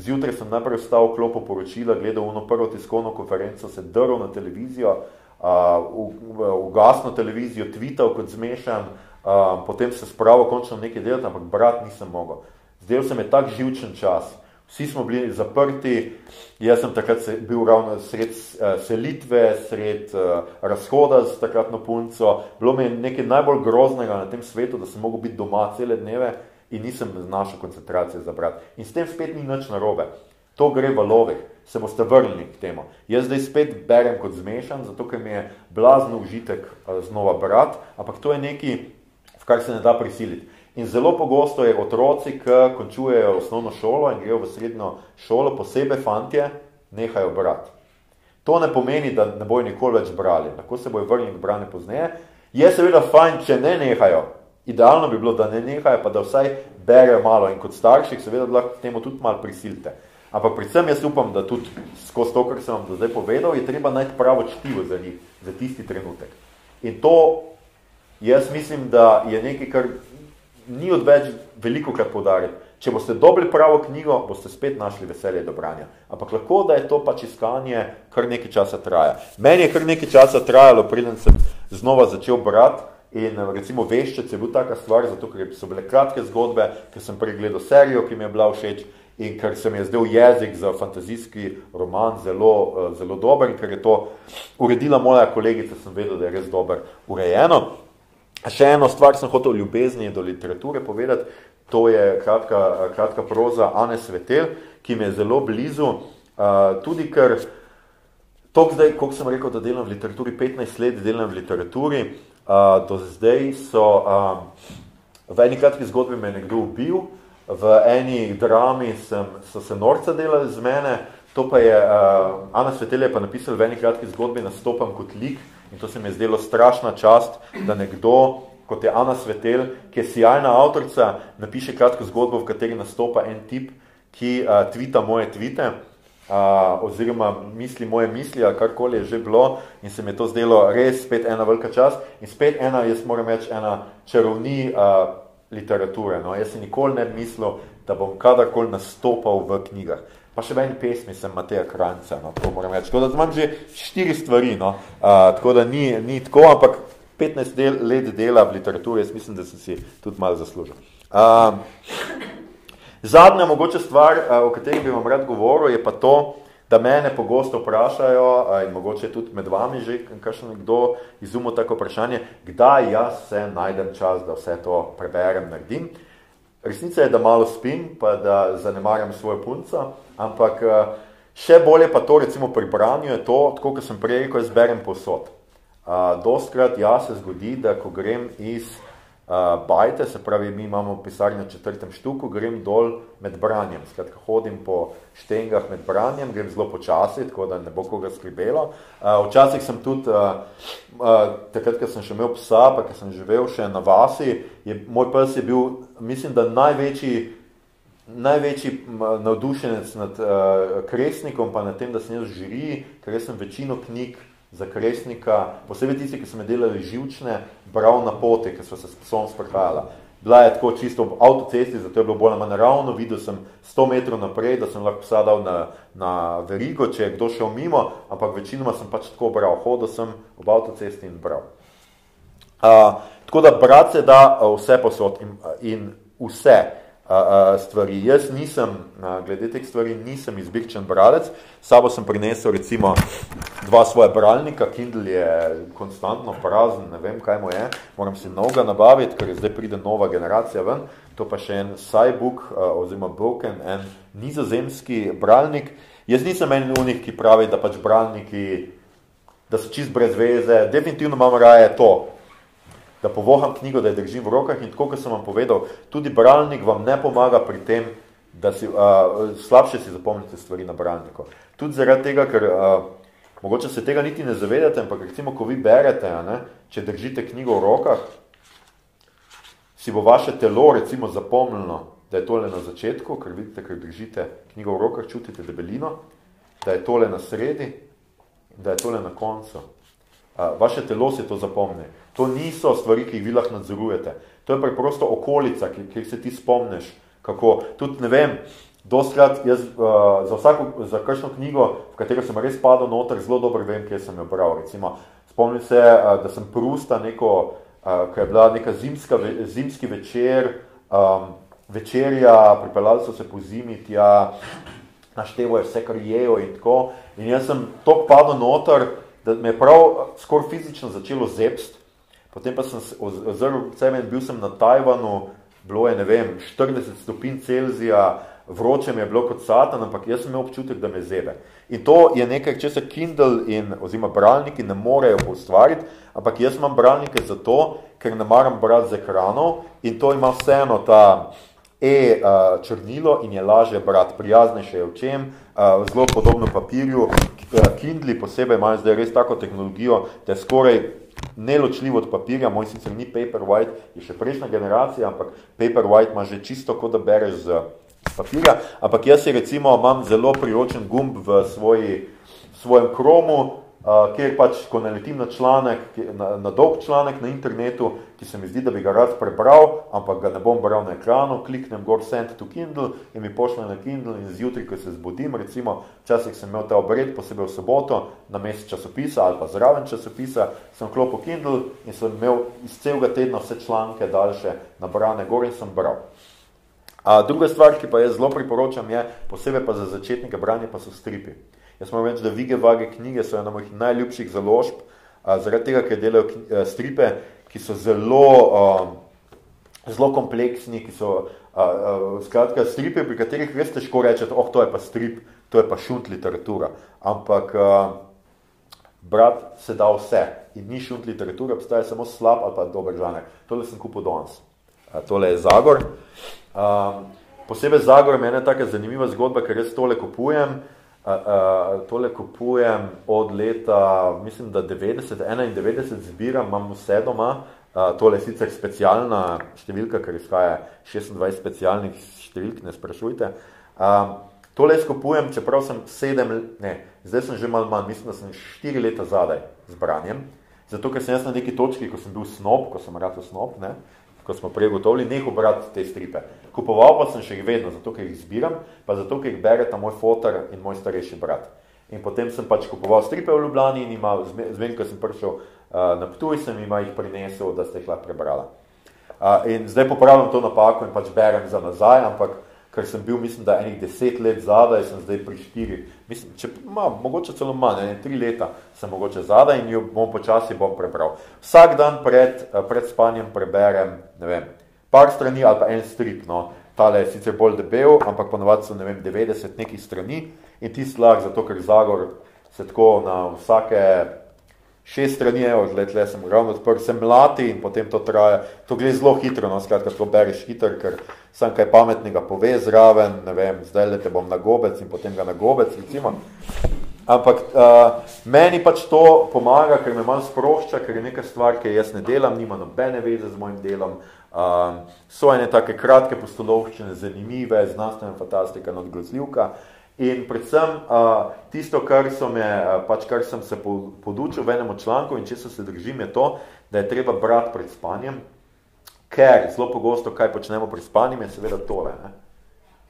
Zjutraj sem najprej vstal v klopo poročila, gledal ono prvo tiskovno konferenco, se drl na televizijo, ugasno televizijo, tweetal kot zmešan, uh, potem se spravil končno nekaj delati, ampak brat nisem mogel. Zdaj se mi tak živčen čas. Vsi smo bili zaprti, jaz sem takrat se, bil ravno sred uh, selitve, sred uh, razhoda z takratno punco. Bilo mi je nekaj najbolj groznega na tem svetu, da sem mogel biti doma cele dneve in nisem našel koncentracije za brat. In s tem spet ni nič narobe. To gre v lovih se boste vrnili k temu. Jaz zdaj spet berem kot zmešan, zato ker mi je blazno užitek znova brat, ampak to je nekaj, v kar se ne da prisiliti. In zelo pogosto je otroci, ki končujejo osnovno šolo in grejo v srednjo šolo, posebej fantje, nehajo brati. To ne pomeni, da ne bojo nikoli več brali, lahko se bojo vrnili k brane pozneje. Je seveda fajn, če ne nehajo. Idealno bi bilo, da ne nehajo, pa da vsaj berejo malo in kot starših seveda lahko temu tudi malo prisilite. Ampak predvsem jaz upam, da tudi skozi to, kar sem vam do zdaj povedal, je treba najti pravo čtivo za njih, za tisti trenutek. In to, jaz mislim, da je nekaj, kar ni odveč veliko krat podariti. Če boste dobili pravo knjigo, boste spet našli veselje do branja. Ampak lahko, da je to pač iskanje kar nekaj časa traja. Meni je kar nekaj časa trajalo, preden sem znova začel brati in recimo Veščec je bil taka stvar, zato ker so bile kratke zgodbe, ker sem pregledal serijo, ki mi je bila všeč in ker se mi je zdel jezik za fantazijski roman zelo, uh, zelo dober in ker je to uredila moja kolegica, sem vedel, da je res dober urejeno. Še eno stvar sem hotel ljubezni do literature povedati, to je kratka, kratka proza Ane Svetel, ki mi je zelo blizu, uh, tudi ker tok zdaj, koliko sem rekel, da delam v literaturi, 15 let delam v literaturi, do zdaj so, v eni kratki zgodbi me je nekdo ubil, v eni drami sem, so se norca delali z mene, to pa je, uh, Ana Svetel je pa napisala v eni kratki zgodbi, nastopam kot lik, In to se mi je zdelo strašna čast, da nekdo, kot je Ana Svetel, ki je sijajna avtorica, napiše kratko zgodbo, v kateri nastopa en tip, ki uh, tvita moje tvite, uh, oziroma misli moje misli, ali karkoli je že bilo, in se mi je to zdelo res spet ena velika čast. In spet ena, jaz moram reči, ena čarovni uh, literature. No? Jaz si nikoli ne mislil, da bom kadarkoli nastopal v knjigah pa še v eni pesmi sem Mateja Kranca, no, to moram reči. Tako da imam že štiri stvari, no, uh, tako da ni, ni tako, ampak 15 del, let dela v literaturi, jaz mislim, da sem si tudi malo zaslužil. Uh, zadnja mogoče stvar, uh, o kateri bi vam rad govoril, je pa to, da mene pogosto vprašajo, in mogoče tudi med vami že kakšen nekdo izumil tako vprašanje, kdaj jaz se najdem čas, da vse to preberem, naredim. Resnica je, da malo spim, pa da zanemarjam svojo punco, ampak še bolje pa to, recimo pri branju je to, tako kot sem prej rekel, jaz berem posod. Dostkrat ja se zgodi, da ko grem iz uh, bajte, se pravi, mi imamo pisarni na četrtem štuku, grem dol med branjem. Skratka, hodim po štengah med branjem, grem zelo počasi, tako da ne bo koga skrbelo. Uh, včasih sem tudi, uh, uh, takrat, ko sem še imel psa, pa ko sem živel še na vasi, je, moj pes je bil, mislim, da največji največji navdušenec nad uh, kresnikom, pa nad tem, da sem jaz žiri, ker jaz sem večino knjig za kresnika, posebej tisti, ki so me delali živčne, bral na poti, ki so se s psom sprehajala. Bila je tako čisto v avtocesti, zato je bilo bolj manj ravno, videl sem 100 metrov naprej, da sem lahko psa dal na, na verigo, če je kdo šel mimo, ampak večinoma sem pač tako bral, hodil sem v avtocesti in bral. Uh, tako da brat se da vse posod in, in vse stvari. Jaz nisem, glede teh stvari, nisem izbirčen bralec, sabo sem prinesel recimo dva svoja bralnika, Kindle je konstantno prazen, ne vem, kaj mu je, moram si novega nabaviti, ker zdaj pride nova generacija ven, to pa še en Cybook oziroma Broken, en nizozemski bralnik. Jaz nisem en unik, ki pravi, da pač bralniki, da so čist brez veze, definitivno imam raje to, da povoham knjigo, da jo držim v rokah in tako, kot sem vam povedal, tudi bralnik vam ne pomaga pri tem, da si, uh, slabše si zapomnite stvari na bralniku. Tudi zaradi tega, ker uh, mogoče se tega niti ne zavedate, ampak recimo, ko vi berete, ne, če držite knjigo v rokah, si bo vaše telo recimo zapomnilo, da je tole na začetku, ker vidite, ker držite knjigo v rokah, čutite debelino, da je tole na sredi, da je tole na koncu. Uh, vaše telo si to zapomni. To niso stvari, ki jih vi lahko nadzorujete. To je preprosto okolica, ki se ti spomneš, kako. Tudi ne vem, doskrat jaz uh, za vsako, za kakšno knjigo, v katero sem res padel noter, zelo dobro vem, kje sem jo bral. Recimo, spomnim se, uh, da sem Prusta neko, uh, ko je bila neka zimska, ve, zimski večer, um, večerja, pripeljali so se po zimi tja, naštevo je vse, kar jejo in tako. In jaz sem tok padel noter, da me je prav skoraj fizično začelo zepst, Potem pa sem ozrl sebe in bil sem na Tajvanu, bilo je, vem, 40 stopinj Celzija, vroče mi je bilo kot satan, ampak jaz sem imel občutek, da me zebe. In to je nekaj, če se Kindle in oziroma bralniki ne morejo ustvariti, ampak jaz imam bralnike zato, ker ne maram brati z ekranov in to ima vseeno ta e črnilo in je lažje brati, prijaznejše je v čem, zelo podobno papirju. Kindli posebej imajo zdaj res tako tehnologijo, da je skoraj neločljiv od papirja, moj sicer ni Paperwhite, je še prejšnja generacija, ampak Paperwhite ima že čisto, kot da bereš z papirja, ampak jaz si recimo imam zelo priročen gumb v svoji, svojem kromu, uh, kjer pač, ko naletim na članek, na, na dolg članek na internetu, ki se mi zdi, da bi ga rad prebral, ampak ga ne bom bral na ekranu, kliknem gor send to Kindle in mi pošle na Kindle in zjutraj, ko se zbudim, recimo, včasih sem imel ta obred, posebej v soboto, na mesec časopisa ali pa zraven časopisa, sem klopil Kindle in sem imel iz celega tedna vse članke daljše nabrane gor in sem bral. A, druga stvar, ki pa jaz zelo priporočam, je posebej pa za začetnike branje, pa so stripi. Jaz moram reči, da Vige Vage knjige so ena mojih najljubših založb, a, zaradi tega, ker delajo a, stripe, ki so zelo, a, zelo kompleksni, ki so a, a, skratka stripe, pri katerih res težko rečete, oh, to je pa strip, to je pa šunt literatura. Ampak a, brat se da vse in ni šunt literatura, obstaja samo slab ali pa dober žanek. Tole sem kupil danes. Tole je Zagor. Um, posebej Zagor je ena taka zanimiva zgodba, ker jaz tole kupujem. Uh, uh, tole kupujem od leta, mislim, da 90, 91 zbiram, imam vse doma. Uh, tole je sicer specialna številka, ker izhaja 26 specialnih številk, ne sprašujte. Um, tole jaz kupujem, čeprav sem sedem, ne, zdaj sem že malo manj, mislim, da sem štiri leta zadaj z branjem. Zato, ker sem jaz na neki točki, ko sem bil snob, ko sem rad snob, ne, ko smo prej gotovili, nehal brati te stripe. Kupoval pa sem še jih vedno, zato ker jih zbiram, pa zato ker jih bere ta moj fotar in moj starejši brat. In potem sem pač kupoval stripe v Ljubljani in ima, zvem, ko sem prišel uh, na Ptuj, sem ima jih prinesel, da ste jih lahko prebrala. Uh, in zdaj popravljam to napako in pač berem za nazaj, ampak ker sem bil, mislim, da enih deset let zadaj, sem zdaj pri štiri, mislim, če, ma, mogoče celo manj, ne, tri leta sem mogoče zadaj in jo bom počasi bom prebral. Vsak dan pred, eh, pred spanjem preberem, ne vem, par strani ali pa en strip, no, tale je sicer bolj debel, ampak ponovadi so, ne vem, 90 nekih strani in ti slag, zato ker Zagor se tako na vsake šest strani, evo, tle, tle sem ravno odprl, sem mlati in potem to traja, to gre zelo hitro, no, skratka, to bereš hitro, ker sem kaj pametnega pove zraven, ne vem, zdaj le te bom na gobec in potem ga na gobec, recimo. Ampak uh, meni pač to pomaga, ker me manj sprošča, ker je neka stvar, ki jaz ne delam, nima nobene veze z mojim delom, uh, so ene take kratke postolovščine, zanimive, znanstvena fantastika, nadgrozljivka, In predvsem uh, tisto, kar, me, uh, pač, kar sem se podučil v enem članku in če se držim, je to, da je treba brati pred spanjem, ker zelo pogosto, kaj počnemo pred spanjem, je seveda tole. Ne?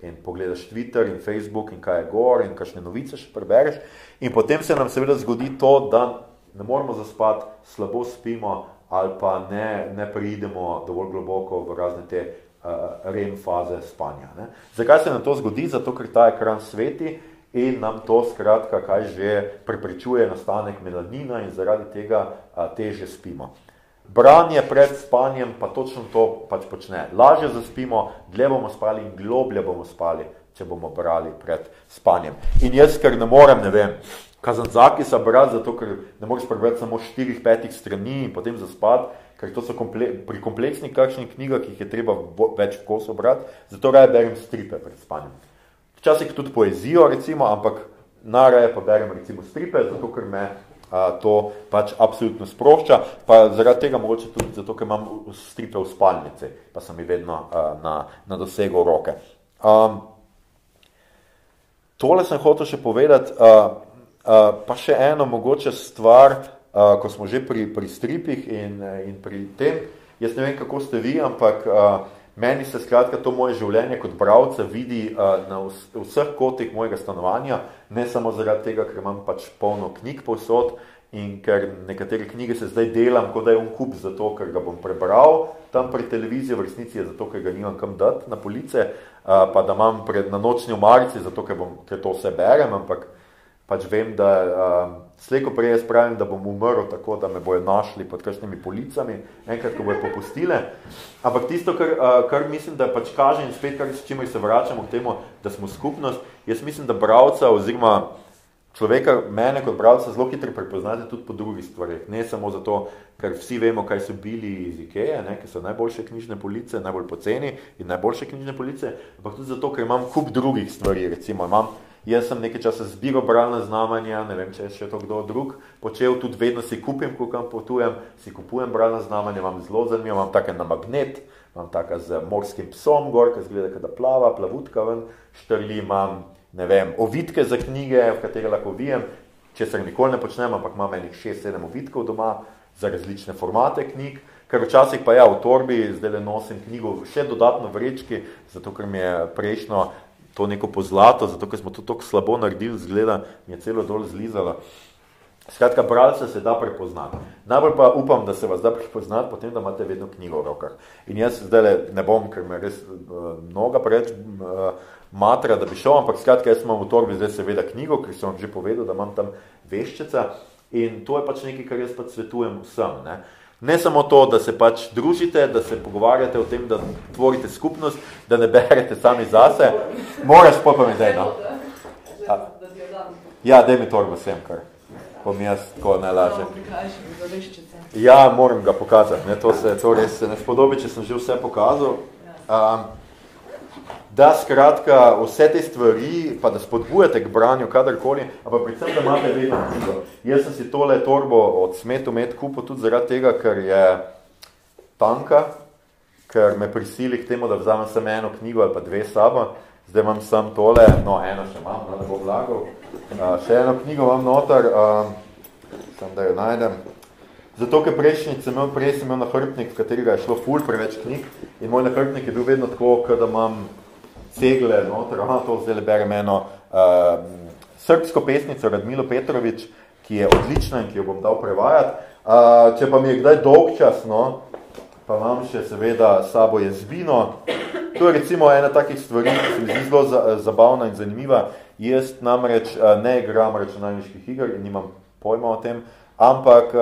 In pogledaš Twitter in Facebook in kaj je gor in kakšne novice še prebereš. In potem se nam seveda zgodi to, da ne moramo zaspati, slabo spimo ali pa ne, ne pridemo dovolj globoko v razne te uh, REM faze spanja. Ne? Zakaj se nam to zgodi? Zato, ker ta ekran sveti in nam to skratka, kaj že preprečuje nastanek melanina in zaradi tega uh, teže spimo. Branje pred spanjem pa točno to pač počne. Lažje zaspimo, dlje bomo spali in globlje bomo spali, če bomo brali pred spanjem. In jaz, ker ne morem, ne vem, kazanzaki sa brati, zato ker ne moreš prebrati samo 4-5 strani in potem zaspati, ker to so komple pri kompleksnih kakšnih knjigah, ki jih je treba več kosov brati, zato raje berem stripe pred spanjem. Včasih tudi poezijo, recimo, ampak naraje pa berem recimo stripe, zato ker me a, to pač absolutno sprošča, pa zaradi tega mogoče tudi zato, ker imam stripe v spalnici, pa sem mi vedno a, na, na dosegu roke. Um, tole sem hotel še povedati, a, a, pa še eno mogoče stvar, uh, ko smo že pri, pri stripih in, in pri tem, jaz ne vem, kako ste vi, ampak uh, meni se skratka to moje življenje kot bravca vidi uh, na vseh kotih mojega stanovanja, ne samo zaradi tega, ker imam pač polno knjig povsod in ker nekatere knjige se zdaj delam, kot da je on kup zato, ker ga bom prebral tam pri televiziji, v resnici je zato, ker ga nimam kam dati na police, uh, pa da imam pred, na nočni omarici, zato, ker, bom, ker to vse berem, ampak pač vem, da uh, slejko prej jaz pravim, da bom umrl tako, da me bojo našli pod kakšnimi policami, enkrat, ko bojo popustile. Ampak tisto, kar, uh, kar mislim, da pač kaže in spet, kar s čimer se vračamo k temu, da smo skupnost, jaz mislim, da bravca oziroma človeka, mene kot bravca, zelo hitro prepoznate tudi po drugih stvarih. Ne samo zato, ker vsi vemo, kaj so bili iz Ikeje, ne, ki so najboljše knjižne police, najbolj poceni in najboljše knjižne police, ampak tudi zato, ker imam kup drugih stvari, recimo imam Jaz sem nekaj časa zbiral bralna znamanja, ne vem, če je še to kdo drug. Počel, tudi vedno si kupim, ko kam potujem, si kupujem bralna znamanja, imam zelo zanimivo, imam take na magnet, imam taka z morskim psom gor, ki zgleda, kada plava, plavutka ven, štrli, imam, vem, ovitke za knjige, v katere lahko vijem, če se nikoli ne počnem, ampak imam enih 6-7 ovitkov doma za različne formate knjig, ker včasih pa ja, v torbi zdaj le nosim knjigo še dodatno vrečki, zato ker mi je prejšnjo to neko pozlato, zato ker smo to tako slabo naredili, zgleda, mi je celo dol zlizalo. Skratka, bralce se da prepoznati. Najbolj pa upam, da se vas da prepoznati, potem, da imate vedno knjigo v rokah. In jaz zdaj ne bom, ker me res uh, mnoga preč uh, matra, da bi šel, ampak skratka, jaz imam v torbi zdaj seveda knjigo, ker sem vam že povedal, da imam tam veščica in to je pač nekaj, kar jaz pač svetujem vsem. Ne? Ne samo to, da se pač družite, da se pogovarjate o tem, da tvorite skupnost, da ne berete sami zase. Moraš popametej, no. Ja, daj mi torbo sem, kar bom jaz tako najlažje. Ja, moram ga pokazati. Ne, to se to res se ne spodobi, če sem že vse pokazal. Um, da skratka vse te stvari, pa da spodbujate k branju kadarkoli, ampak predvsem, da imate vedno knjigo. Jaz sem si tole torbo od smetu med kupil tudi zaradi tega, ker je tanka, ker me prisili k temu, da vzamem samo eno knjigo ali pa dve sabo. Zdaj imam sam tole, no eno še imam, da bo vlagal. Uh, še eno knjigo imam noter, uh, sem da jo najdem. Zato, ker prejšnjič sem imel, prej sem imel nahrbtnik, v katerega je šlo ful preveč knjig in moj nahrbtnik je bil vedno tako, da imam cegle noter, aha, to zdaj berem eno uh, srbsko pesnico Radmilo Petrovič, ki je odlična in ki jo bom dal prevajati. Uh, če pa mi je kdaj dolg čas, no, pa imam še seveda sabo jezbino. To je recimo ena takih stvari, ki se mi zdi zelo zabavna in zanimiva. Jaz namreč ne igram računalniških iger in nimam pojma o tem, ampak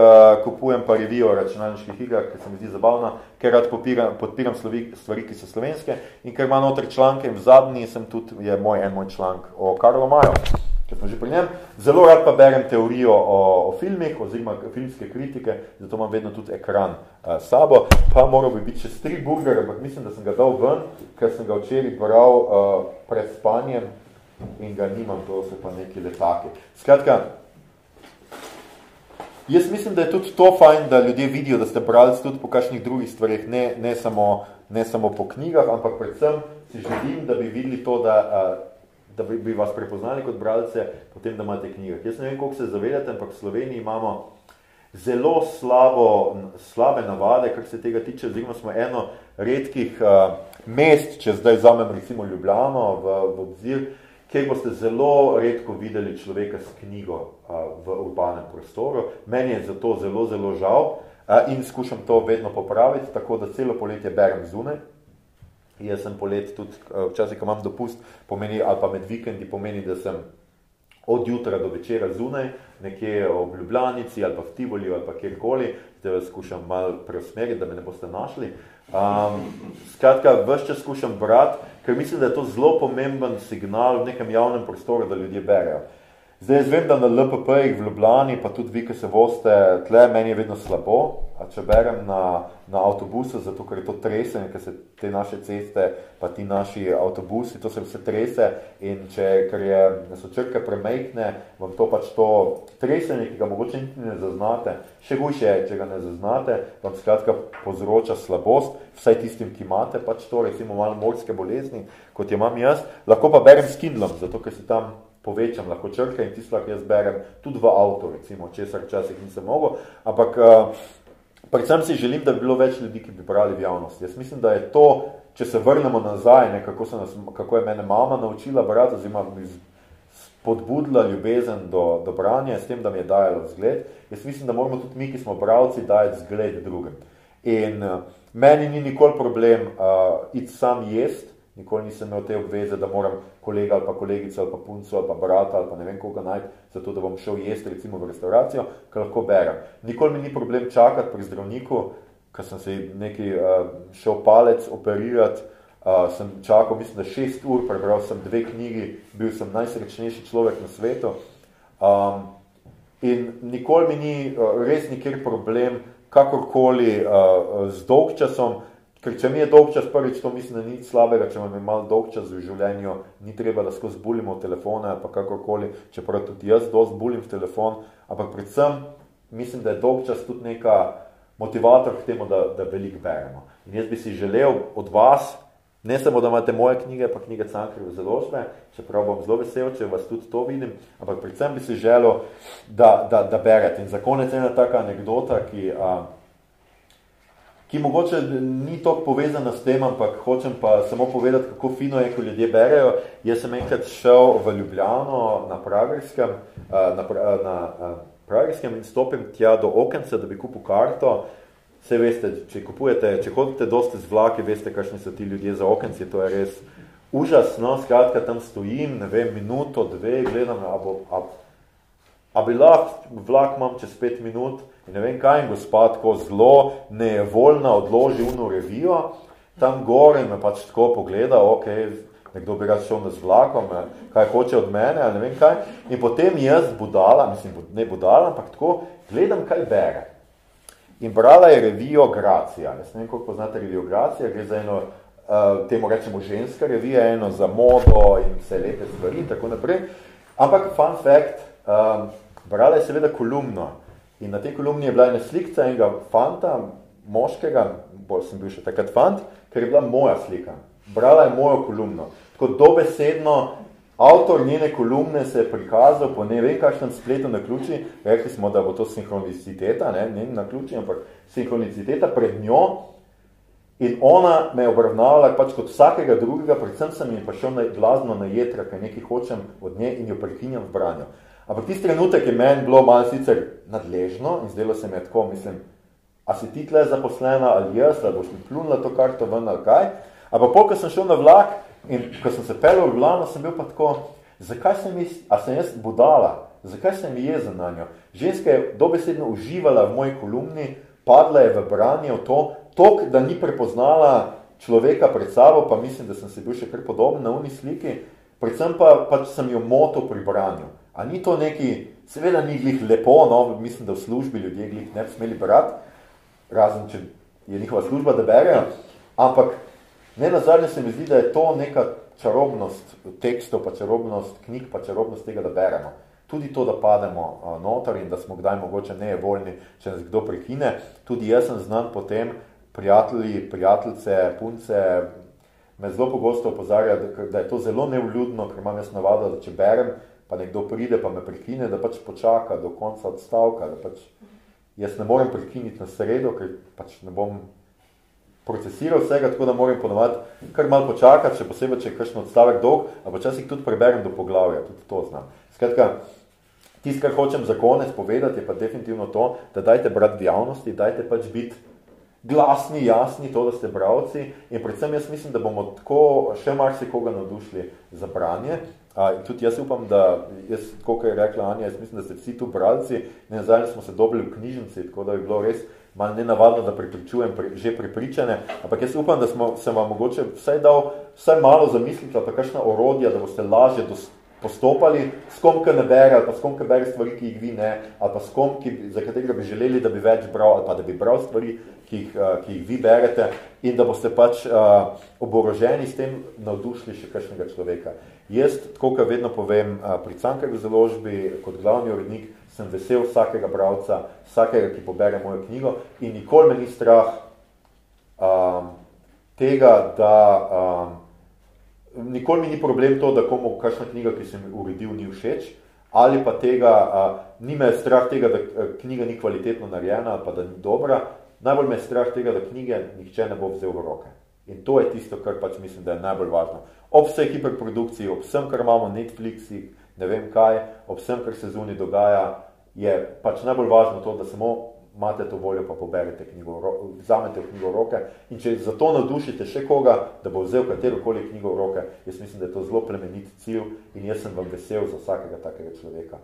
kupujem pa revijo računalniških iger, ki se mi zdi zabavna, ker rad podpiram, podpiram stvari, ki so slovenske in ker ima noter članke in v zadnji sem tudi, je moj en moj članek o Karlo Maju če smo že pri njem. Zelo rad pa berem teorijo o, o filmih oziroma filmske kritike, zato imam vedno tudi ekran uh, sabo. Pa moral bi biti še stri burger, ampak mislim, da sem ga dal ven, ker sem ga včeraj bral uh, pred spanjem in ga nimam, to so pa neki letaki. Skratka, jaz mislim, da je tudi to fajn, da ljudje vidijo, da ste brali tudi po kakšnih drugih stvarih, ne, ne, samo, ne samo po knjigah, ampak predvsem si želim, da bi videli to, da uh, da bi, bi vas prepoznali kot bralce, potem da imate knjige. Jaz ne vem, koliko se zavedate, ampak v Sloveniji imamo zelo slabo, slabe navade, kar se tega tiče, oziroma smo eno redkih uh, mest, če zdaj vzamem recimo Ljubljano v, v obzir, kjer boste zelo redko videli človeka s knjigo uh, v urbanem prostoru. Meni je zato zelo, zelo žal uh, in skušam to vedno popraviti, tako da celo poletje berem zunaj, Jaz sem polet tudi, včasih, ko imam dopust, pomeni, ali pa med vikendi pomeni, da sem od jutra do večera zunaj, nekje ob Ljubljanici ali pa v Tivoli ali pa kjerkoli, zdaj vas skušam malo preusmeriti, da me ne boste našli. Um, skratka, vse čas skušam brati, ker mislim, da je to zelo pomemben signal v nekem javnem prostoru, da ljudje berejo. Zdaj, jaz vem, da na LPP-jih v Ljubljani, pa tudi vi, ki se voste tle, meni je vedno slabo, a če berem na, na avtobusu, zato ker je to tresen, ker se te naše ceste, pa ti naši avtobusi, to se vse trese in če, ker je, so črke premejhne, vam to pač to tresenje, ki ga mogoče niti ne zaznate, še hujše je, če ga ne zaznate, vam skratka povzroča slabost, vsaj tistim, ki imate pač to, recimo malo morske bolezni, kot je imam jaz, lahko pa berem s Kindlom, zato ker se tam povečam lahko črke in tisto lahko jaz berem tudi v avto, recimo, česar včasih nisem mogel, ampak uh, predvsem si želim, da bi bilo več ljudi, ki bi brali v javnosti. Jaz mislim, da je to, če se vrnemo nazaj, ne, kako, nas, kako je mene mama naučila brati, oziroma spodbudila ljubezen do, do branja, s tem, da mi je dajala zgled, jaz mislim, da moramo tudi mi, ki smo bralci, dajati zgled drugim. In uh, meni ni nikoli problem uh, iti sam jest, nikoli nisem imel te obveze, da moram kolega ali pa kolegica ali pa punco ali pa brata ali pa ne vem koga najti, zato da bom šel jesti recimo v restauracijo, ker lahko berem. Nikoli mi ni problem čakati pri zdravniku, ker sem se neki uh, šel palec operirati, uh, sem čakal, mislim, da šest ur, prebral sem dve knjigi, bil sem najsrečnejši človek na svetu. Um, in nikoli mi ni uh, res nikjer problem, kakorkoli uh, z dolgčasom, Ker če mi je dolg čas, prvič to mislim, da ni slabega, če imam malo dolg čas v življenju, ni treba, da skozi bulimo telefone ali kakorkoli, čeprav tudi jaz dosti bulim v telefon, ampak predvsem mislim, da je dolg čas tudi neka motivator k temu, da, da veliko beremo. In jaz bi si želel od vas, ne samo, da imate moje knjige, pa knjige Cankarjeve založbe, čeprav bom zelo vesel, če vas tudi to vidim, ampak predvsem bi si želel, da, da, da berete. In za konec ena taka anekdota, ki... A, ki mogoče ni toliko povezana s tem, ampak hočem pa samo povedati, kako fino je, ko ljudje berejo. Jaz sem enkrat šel v Ljubljano na Pragerskem, na, na, Pragerskem in stopim tja do okence, da bi kupil karto. Vse veste, če kupujete, če hodite dosti z vlaki, veste, kakšni so ti ljudje za okenci, to je res užasno. Skratka, tam stojim, ne vem, minuto, dve, gledam, a, bo, a, a bi lahko vlak imam čez pet minut in ne vem kaj, in gospod tako zelo nevoljna odloži uno revijo, tam gore in me pač tako pogleda, ok, nekdo bi rad šel z vlakom, kaj hoče od mene, ne vem kaj. In potem jaz budala, mislim, ne budala, ampak tako gledam, kaj bere. In brala je revijo Gracija. Ne vem, koliko poznate revijo Gracija, gre za eno, uh, temu rečemo ženska revija, eno za modo in vse lepe stvari in tako naprej. Ampak fun fact, um, brala je seveda kolumno. In na tej kolumni je bila ena slikca enega fanta, moškega, bolj sem bil še takrat fant, ker je bila moja slika brala je mojo kolumno. Tako dobesedno, avtor njene kolumne se je prikazal po ne vem kakšnem spletu na ključi, rekli smo, da bo to sinhroniciteta, ne, ne na ključi, ampak sinhroniciteta pred njo in ona me je obravnavala pač kot vsakega drugega, predvsem sem jim pa šel na glazno na jetra, kaj nekaj hočem od nje in jo prekinjam v branju. Ampak tisti trenutek je meni bilo malo sicer nadležno in zdelo se mi je tako, mislim, a si ti tle zaposlena ali jaz, ali boš mi plunila to karto ven ali kaj, Ampak pol, ko sem šel na vlak in ko sem se pel v Ljubljano, sem bil pa tako, zakaj sem jaz, a sem jaz budala, zakaj sem jezen na njo? Ženska je dobesedno uživala v moji kolumni, padla je v branje v to, tok, da ni prepoznala človeka pred sabo, pa mislim, da sem se bil še kar podoben na uni sliki, predvsem pa pač sem jo motil pri branju. A ni to neki, seveda ni glih lepo, no, mislim, da v službi ljudje glih ne bi smeli brati, razen, če je njihova služba, da berejo, ampak Ne nazadnje se mi zdi, da je to neka čarobnost tekstov, pa čarobnost knjig, pa čarobnost tega, da beremo. Tudi to, da pademo noter in da smo kdaj mogoče nejevoljni, če nas kdo prekine. Tudi jaz sem znan potem, prijatelji, prijateljce, punce, me zelo pogosto opozarja, da, da je to zelo nevljudno, ker imam jaz navado, da če berem, pa nekdo pride, pa me prekine, da pač počaka do konca odstavka, da pač jaz ne morem prekiniti na sredo, ker pač ne bom procesiral vsega, tako da moram ponovati kar malo počakati, še posebej, če je kakšen odstavek dolg, a počasih tudi preberem do poglavja, tudi to znam. Skratka, tisto, kar hočem za konec povedati, je pa definitivno to, da dajte brati javnosti, dajte pač biti glasni, jasni, to, da ste bravci in predvsem jaz mislim, da bomo tako še marsikoga navdušili za branje. A, tudi jaz upam, da, jaz, koliko je rekla Anja, jaz mislim, da ste vsi tu bralci, ne nazadnje smo se dobili v knjižnici, tako da bi bilo res malo nenavadno, da pripričujem pri, že pripričane, ampak jaz upam, da smo, sem vam mogoče vsaj dal vsaj malo zamisliti, pa kakšna orodja, da boste lažje postopali, s kom, ki ne bere, ali pa s kom, ki bere stvari, ki jih vi ne, ali pa s kom, ki, za katerega bi želeli, da bi več bral, ali pa da bi bral stvari, ki jih, ki jih vi berete, in da boste pač uh, oboroženi s tem navdušili še kakšnega človeka. Jaz, tako kot vedno povem, uh, pri Cankarju založbi, kot glavni urednik, sem vesel vsakega bravca, vsakega, ki pobere mojo knjigo in nikoli me ni strah um, tega, da um, nikoli mi ni problem to, da komu kakšna knjiga, ki sem uredil, ni všeč, ali pa tega, uh, ni me strah tega, da knjiga ni kvalitetno narejena, ali pa da ni dobra, najbolj me je strah tega, da knjige nihče ne bo vzel v roke. In to je tisto, kar pač mislim, da je najbolj važno. Ob vsej hiperprodukciji, ob vsem, kar imamo Netflixi, ne vem kaj, ob vsem, kar se zunaj dogaja, je pač najbolj važno to, da samo imate to voljo, pa poberete knjigo, vzamete knjigo v roke in če zato navdušite še koga, da bo vzel katerokoli knjigo v roke, jaz mislim, da je to zelo plemenit cilj in jaz sem vam vesel za vsakega takega človeka,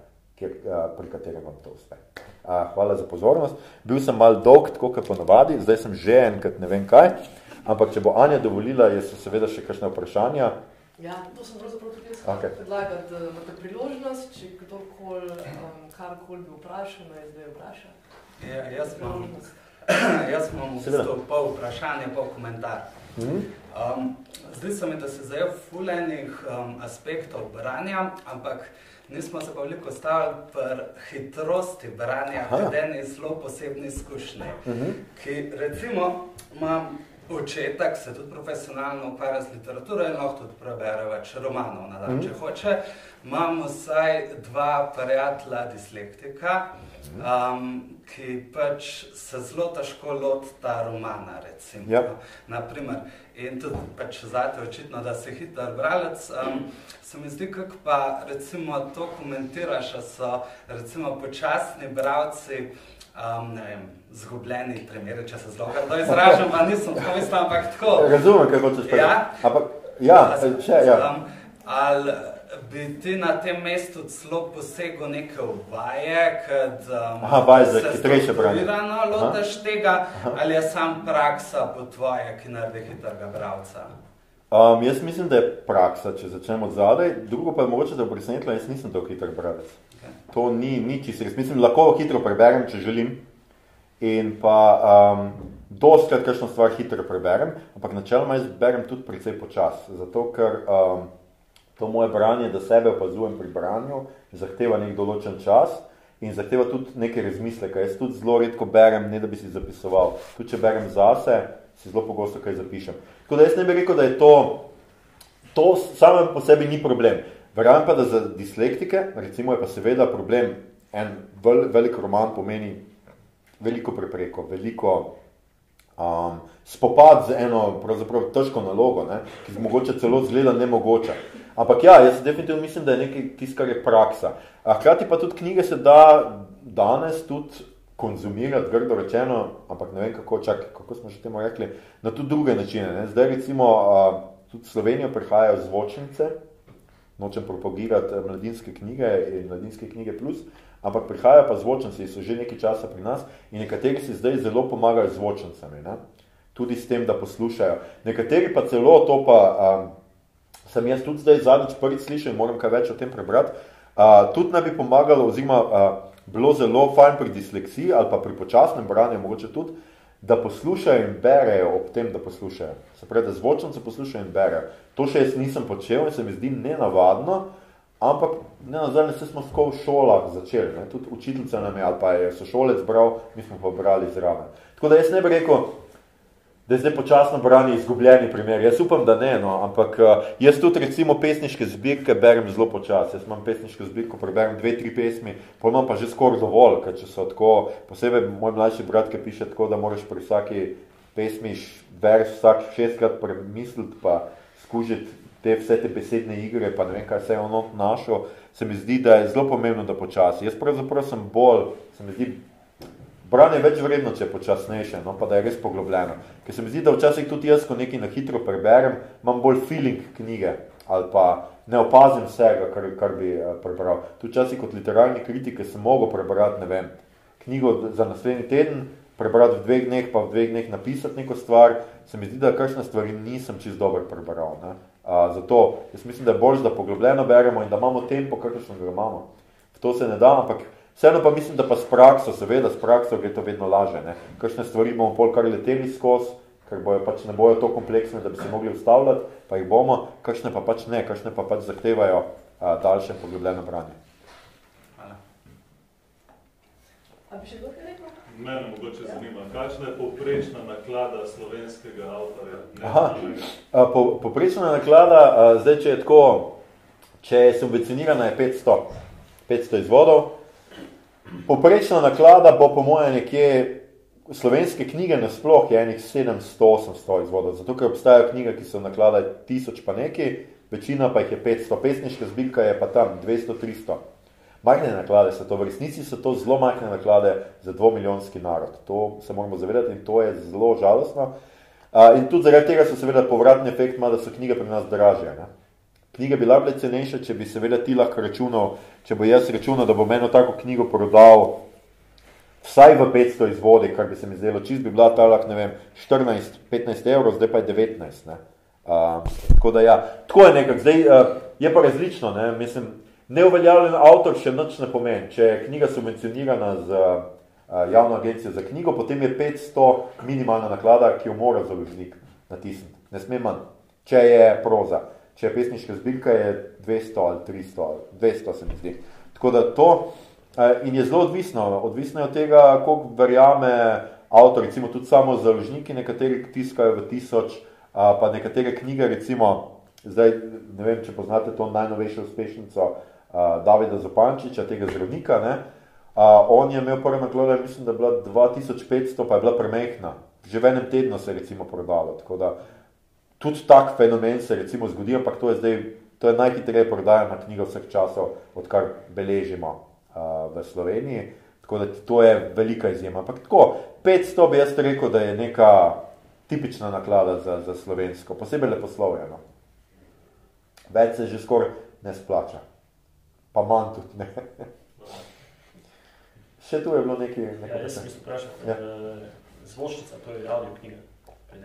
kjer, pri katerem vam to uspe. Hvala za pozornost. Bil sem mal dolg, tako kot ponovadi, zdaj sem že enkrat ne vem kaj, ampak če bo Anja dovolila, je so seveda še kakšne vprašanja, Ja, to sem pravzaprav tudi jaz okay. predlagati, da imate priložnost, če kdorkoli, um, karkoli bi vprašal, naj zdaj vpraša. Ja, jaz imam, jaz imam v bistvu pol vprašanje, pol komentar. Mm -hmm. um, zdaj se mi, da se zajel fulenih um, aspektov branja, ampak nismo se pa veliko stavili pri hitrosti branja, kad eni zelo posebni izkušnji, mm -hmm. ki recimo imam očetek se tudi profesionalno ukvarja z literaturo in lahko tudi prebere več romanov na dan, mm. če hoče. Imam vsaj dva prijatelja dislektika, um, ki pač se zelo težko loti ta romana. Recimo, Ja. Naprimer, in tudi pač zate očitno, da si hiter bralec. Um, se mi zdi, kako pa recimo to komentiraš, da so recimo počasni bralci. Um, ne vem, zgubljeni primeri, če se zelo grdo izražam, pa nisem tako mislim, ampak tako. Razumem, kaj hočeš Ja. povedati. Ampak, ja, še, ja. Um, ali bi ti na tem mestu celo posegel neke vaje, kad um, Aha, vaje za hitrejše branje. strukturirano lotaš tega, ali je sam praksa po tvoje, ki naredi hitrega bralca? Um, jaz mislim, da je praksa, če začnemo od zadaj. Drugo pa je mogoče, da bo presenetilo, jaz nisem tako hiter bralec. Okay. To ni, ni čisto res. Mislim, lahko hitro preberem, če želim. In pa um, dostkrat kakšno stvar hitro preberem, ampak načeloma jaz berem tudi precej počas. Zato, ker um, to moje branje, da sebe opazujem pri branju, zahteva nek določen čas in zahteva tudi neke razmisleke. Jaz tudi zelo redko berem, ne da bi si zapisoval. Tudi če berem zase, si zelo pogosto kaj zapišem. Tako da jaz ne bi rekel, da je to, to samo po sebi ni problem. Verjamem pa, da za dislektike, recimo je pa seveda problem, en vel, velik roman pomeni veliko prepreko, veliko um, spopad z eno težko nalogo, ne, ki mogoče celo zgleda nemogoče. Ampak ja, jaz definitivno mislim, da je nekaj tisto, kar je praksa. A hkrati pa tudi knjige se da danes tudi konzumirati, grdo rečeno, ampak ne vem kako, čak, kako smo že temu rekli, na tudi druge načine. Ne. Zdaj recimo uh, tudi Slovenijo prihajajo zvočnice, nočem propagirati eh, mladinske knjige in mladinske knjige plus, ampak prihajajo pa zvočnice, so že nekaj časa pri nas in nekateri si zdaj zelo pomagajo z zvočnicami, tudi s tem, da poslušajo. Nekateri pa celo to pa, um, sem jaz tudi zdaj zadnjič prvič slišal in moram kaj več o tem prebrati, uh, tudi naj bi pomagalo oziroma uh, bilo zelo fajn pri disleksiji ali pa pri počasnem branju, mogoče tudi, da poslušajo in berejo ob tem, da poslušajo. Se pravi, da zvočnice poslušajo in berejo. To še jaz nisem počel in se mi zdi nenavadno, ampak ne nazadnje se smo tako v šolah začeli. Ne? Tudi učiteljica nam je ali pa je sošolec bral, mi smo pa brali zraven. Tako da jaz ne bi rekel, da je zdaj počasno branje izgubljeni primer. Jaz upam, da ne, no, ampak uh, jaz tudi recimo pesniške zbirke berem zelo počasi. Jaz imam pesniško zbirko, preberem dve, tri pesmi, pa imam pa že skoraj dovolj, ker če so tako, posebej moj mlajši brat, ki piše tako, da moraš pri vsaki pesmi vers vsak šestkrat premisliti, pa skužiti te vse te besedne igre, pa ne vem, kaj se je ono našel, se mi zdi, da je zelo pomembno, da počasi. Jaz pravzaprav sem bolj, se mi zdi, branje je več vredno, če je počasnejše, no, pa da je res poglobljeno. Ker se mi zdi, da včasih tudi jaz, ko nekaj na hitro preberem, imam bolj feeling knjige, ali pa ne opazim vsega, kar, kar bi uh, prebral. Tu včasih kot literarni kritike sem mogel prebrati, ne vem, knjigo za naslednji teden, prebrati v dveh dneh, pa v dveh dneh napisati neko stvar, se mi zdi, da kakšne stvari nisem čist dobro prebral. Ne. Uh, zato jaz mislim, da je bolj, da poglobljeno beremo in da imamo tempo, kakšno ga imamo. V to se ne da, ampak vseeno pa mislim, da pa s prakso, seveda s prakso gre to vedno laže. Ne. Kakšne stvari bomo pol kar leteli skozi, ker bojo pač ne bojo to kompleksne, da bi se mogli ustavljati, pa jih bomo, kakšne pa pač ne, kakšne pa pač zahtevajo uh, daljše poglobljeno branje. Hvala. A bi še kdo kaj rekel? Mene mogoče zanima, kakšna je povprečna naklada slovenskega avtorja? Aha. Uh, po, poprečna naklada, uh, zdaj, če je tako, če je subvencionirana, je 500, 500 izvodov. Poprečna naklada bo po moje nekje slovenske knjige nasploh je enih 700-800 izvodov, zato ker obstajajo knjige, ki so naklada tisoč pa neki, večina pa jih je 500, pesniška zbirka je pa tam 200-300. Majhne naklade so to, v resnici so to zelo majhne naklade za dvomilijonski narod. To se moramo zavedati in to je zelo žalostno. Uh, in tudi zaradi tega so seveda povratni efekt, ima, da so knjige pri nas dražje. Ne? Knjige bi bile cenejše, če bi seveda ti lahko računal, če bo jaz računal, da bom eno tako knjigo prodal vsaj v 500 izvodi, kar bi se mi zdelo, čist bi bila ta lahko, ne vem, 14-15 evrov, zdaj pa je 19. Ne? Uh, tako da ja, tako je nekako, zdaj uh, je pa različno, ne? mislim, neuveljavljen avtor še nič ne pomeni. Če je knjiga subvencionirana z uh, javno agencijo za knjigo, potem je 500 minimalna naklada, ki jo mora založnik natisniti. Ne sme manj. Če je proza, če je pesniška zbirka, je 200 ali 300, 200 se mi zdi. Tako da to uh, in je zelo odvisno. Odvisno je od tega, koliko verjame avtor, recimo tudi samo založniki, nekateri tiskajo v tisoč, uh, pa nekatere knjige, recimo, zdaj ne vem, če poznate to najnovejšo uspešnico, uh, Davida Zopančiča, tega zdravnika, ne? Uh, on je imel prvo naklada, mislim, da je bila 2500, pa je bila premehna. Že v enem tednu se je recimo prodalo. Tako da tudi tak fenomen se recimo zgodi, ampak to je zdaj, to je najhitreje prodajana knjiga vseh časov, odkar beležimo uh, v Sloveniji. Tako da to je velika izjema. Ampak tako, 500 bi jaz rekel, da je neka tipična naklada za, za slovensko, posebej leposlovljeno. Več se že skoraj ne splača. Pa manj tudi ne. Še tu je bilo nekaj... nekaj ja, jaz sem vprašal, ja. Eh, zvočnica, to je audio knjiga.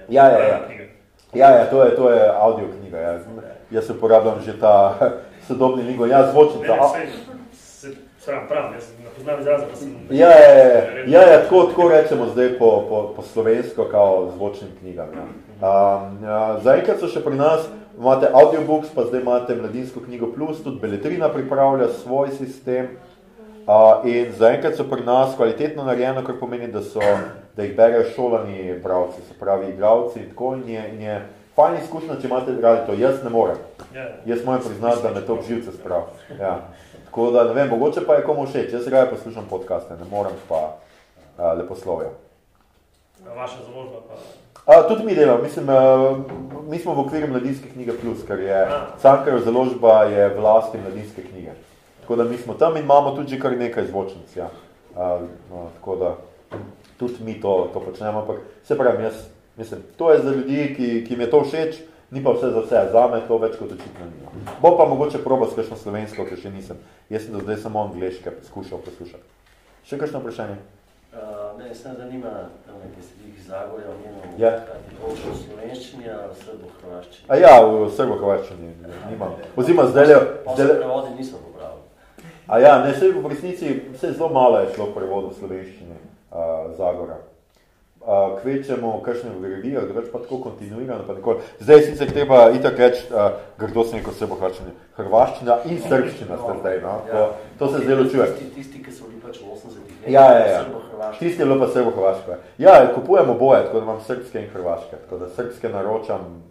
Ja, ja, ja. Ja, ja, to je, to je audio knjiga. Ja. Jaz uporabljam že ta sodobni lingo. Ja, zvočnica. Ne, ne, se, sram, prav, jaz ne poznam izraza, pa sem... Ja, ja, ja, ja, ja tako, tako rečemo zdaj po, po, po slovensko, kao zvočnim knjigam. Ja. Um, ja, Zaenkrat so še pri nas, imate audiobooks, pa zdaj imate Mladinsko knjigo Plus, tudi Beletrina pripravlja svoj sistem. Uh, in zaenkrat so pri nas kvalitetno narejeno, kar pomeni, da, so, da jih berejo šolani bravci, se pravi igravci in tako in je, in je fajn izkušnja, če imate radi to. Jaz ne morem. Ja. Jaz moram priznati, da me to v živce sprav. Ja. Tako da, ne vem, mogoče pa je komu všeč. Jaz raje poslušam podcaste, ne morem pa uh, leposlovja. Vaša založba pa... A, tudi mi delamo, mislim, uh, mi smo v okviru Mladinske knjige Plus, ker je Cankarov založba je vlasti Mladinske knjige. Tako da mi smo tam in imamo tudi kar nekaj zvočnic. Ja. Uh, no, tako da tudi mi to, to počnemo, ampak se pravim, jaz mislim, to je za ljudi, ki, ki mi je to všeč, ni pa vse za vse, za me to več kot očitno ni. No. Bo pa mogoče proba s kakšno slovensko, ker še nisem. Jaz sem do zdaj samo angliške skušal poslušati. Še kakšno vprašanje? Uh, me se zanima, tam nekaj sedi iz Zagorja, omenil, ja. kaj v slovenščini ali srbo-hrvaščini? A ja, v srbo-hrvaščini nimam. Ozima zdaj... Pa se prevodi niso popravili. A ja, ne, se v resnici, vse zelo malo je šlo prevod v slovenščini uh, Zagora uh, kvečemo kakšne revije, drugač pa tako kontinuirano, pa nikoli. Zdaj sicer treba itak reči, uh, grdo se neko srbo hrvaščina, hrvaščina in srbščina no, zdaj, no? ja. to, to se zdaj ločuje. Tisti, tisti, ki so bili pač v 80-ih ja, ja, ja. Tisti je bilo pa srbo-hrvaška. Ja, kupujemo boje, tako da imam srbske in hrvaške, tako da srbske naročam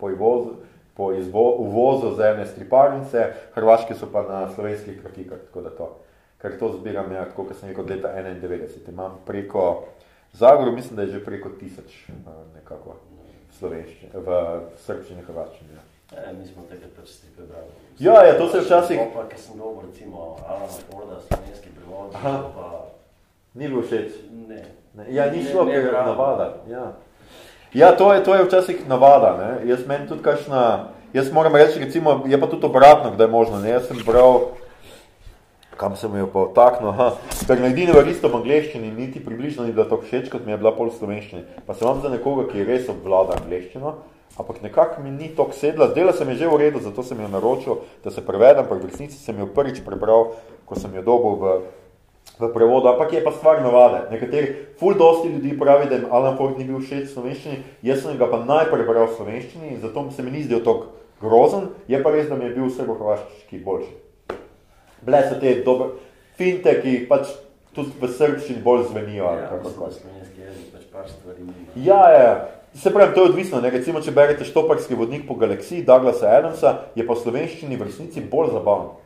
po izvozu, po izvo, uvozu za ene striparnice, hrvaške so pa na slovenskih trafikah, tako da to. Ker to zbiram, ja, tako, kot sem rekel, od leta 91. Imam preko Zagor mislim, da je že preko tisoč nekako v slovenščini, v srbščini, hrvaščini. Ja. E, mi smo tega ste prebrali. Ja, ja, to se včasih... Opa, ki sem dobil, recimo, Alana Forda, slovenski prevod, pa... Ni bil všeč? Ne. ne. Ja, ni šlo, ker je navada. Ja. ja, to je, to je včasih navada. Ne. Jaz meni tudi kakšna... Jaz moram reči, recimo, je pa tudi obratno, da je možno. Ne. Jaz sem bral kam sem jo pa otaknil, aha, Bernardine Varisto v angleščini niti približno ni bila tako všeč, kot mi je bila pol slovenščini. Pa sem vam za nekoga, ki res obvlada angleščino, ampak nekako mi ni tako sedla, zdela se mi že v redu, zato sem jo naročil, da se prevedem, v resnici sem jo prvič prebral, ko sem jo dobil v, v prevodu, ampak je pa stvar navade. Nekateri, ful dosti ljudi pravi, da jim Alan Ford ni bil všeč v slovenščini, jaz sem ga pa najprej bral v slovenščini in zato se mi ni zdel tako grozen, je pa res, da mi je bil srbo-hrvaški boljši bile so te dobre finte, ki pač tudi v srbščini bolj zvenijo. Ja, slovenski jezik, pač par stvari nima. Ja, ja. Se pravim, to je odvisno. Ne? Recimo, če berete štoparski vodnik po galaksiji Douglasa Adamsa, je pa v slovenščini v resnici bolj zabavno.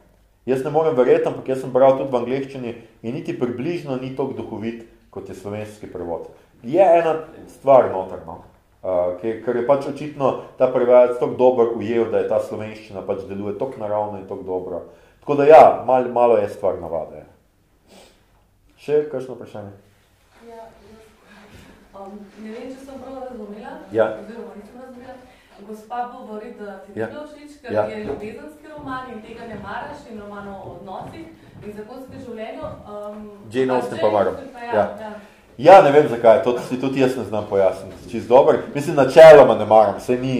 Jaz ne morem verjeti, ampak jaz sem bral tudi v angleščini in niti približno ni toliko duhovit, kot je slovenski prevod. Je ena stvar notar, no? uh, ker je pač očitno ta prevajalec tako dober ujel, da je ta slovenščina pač deluje tako naravno in tako dobro. Tako da ja, mal, malo je stvar navade. Še kakšno vprašanje? Ja, um, ne vem, če sem prav razumela, ja. oziroma nisem razumela. Gospa govori, da ti ja. bilo všeč, ker ja. je ljubezenski roman in tega ne maraš in roman o odnosih in zakonske življenju. Um, Jane Austen pa maram. Ja, ja. ja. ja, ne vem zakaj, to si tudi jaz ne znam pojasniti. Čist dober. Mislim, načeloma ne maram, se ni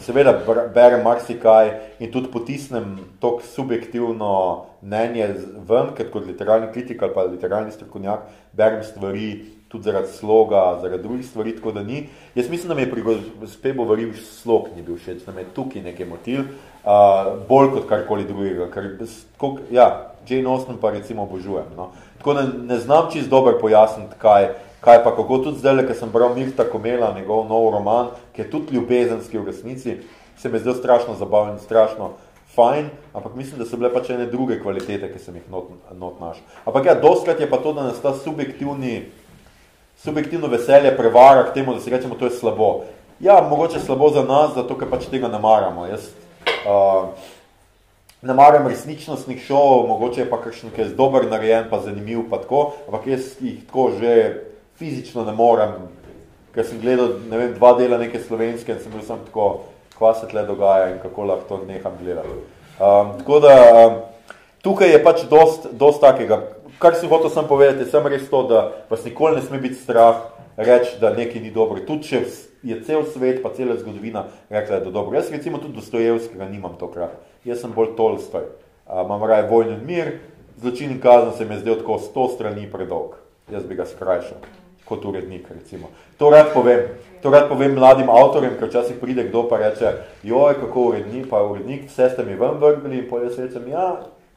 seveda berem marsikaj in tudi potisnem to subjektivno mnenje ven, ker kot literarni kritik ali pa literarni strokovnjak berem stvari tudi zaradi sloga, zaradi drugih stvari, tako da ni. Jaz mislim, da mi je pri gospe Bovaril slog ni bil všeč, da me je tukaj nekaj motil, uh, bolj kot karkoli drugega, ker kolik, ja, Jane Austen pa recimo obožujem. No. Tako da ne, znam čist dober pojasniti, kaj, Kaj pa, kako tudi zdaj, ker sem bral Mirta Komela, njegov nov roman, ki je tudi ljubezenski v resnici, se mi je zdel strašno zabaven, strašno fajn, ampak mislim, da so bile pač ene druge kvalitete, ki sem jih not, not našel. Ampak ja, doskrat je pa to, da nas ta subjektivni, subjektivno veselje prevara k temu, da si rečemo, to je slabo. Ja, mogoče slabo za nas, zato ker pač tega ne maramo. Jaz uh, ne maram resničnostnih šov, mogoče je pa kakšen, ki je dober narejen, pa zanimiv, pa tako, ampak jaz jih tako že fizično ne morem, ker sem gledal, ne vem, dva dela neke slovenske in sem bil sam tako, kva se tle dogaja in kako lahko to neham gledati. Um, tako da, um, tukaj je pač dost, dost takega, kar si hotel sem povedati, je sem res to, da vas nikoli ne sme biti strah reči, da nekaj ni dobro. Tudi če je cel svet, pa cela zgodovina rekla, da je dobro. Jaz recimo tudi Dostojevskega nimam tokrat. Jaz sem bolj Tolstoj. Uh, imam raje vojno in mir, zločin in kazen se mi je zdel tako sto strani predolg. Jaz bi ga skrajšal kot urednik, recimo. To rad povem. To rad povem mladim avtorjem, ker včasih pride kdo pa reče, joj, kako urednik, pa urednik, vse ste mi ven vrgli in potem jaz rečem, ja,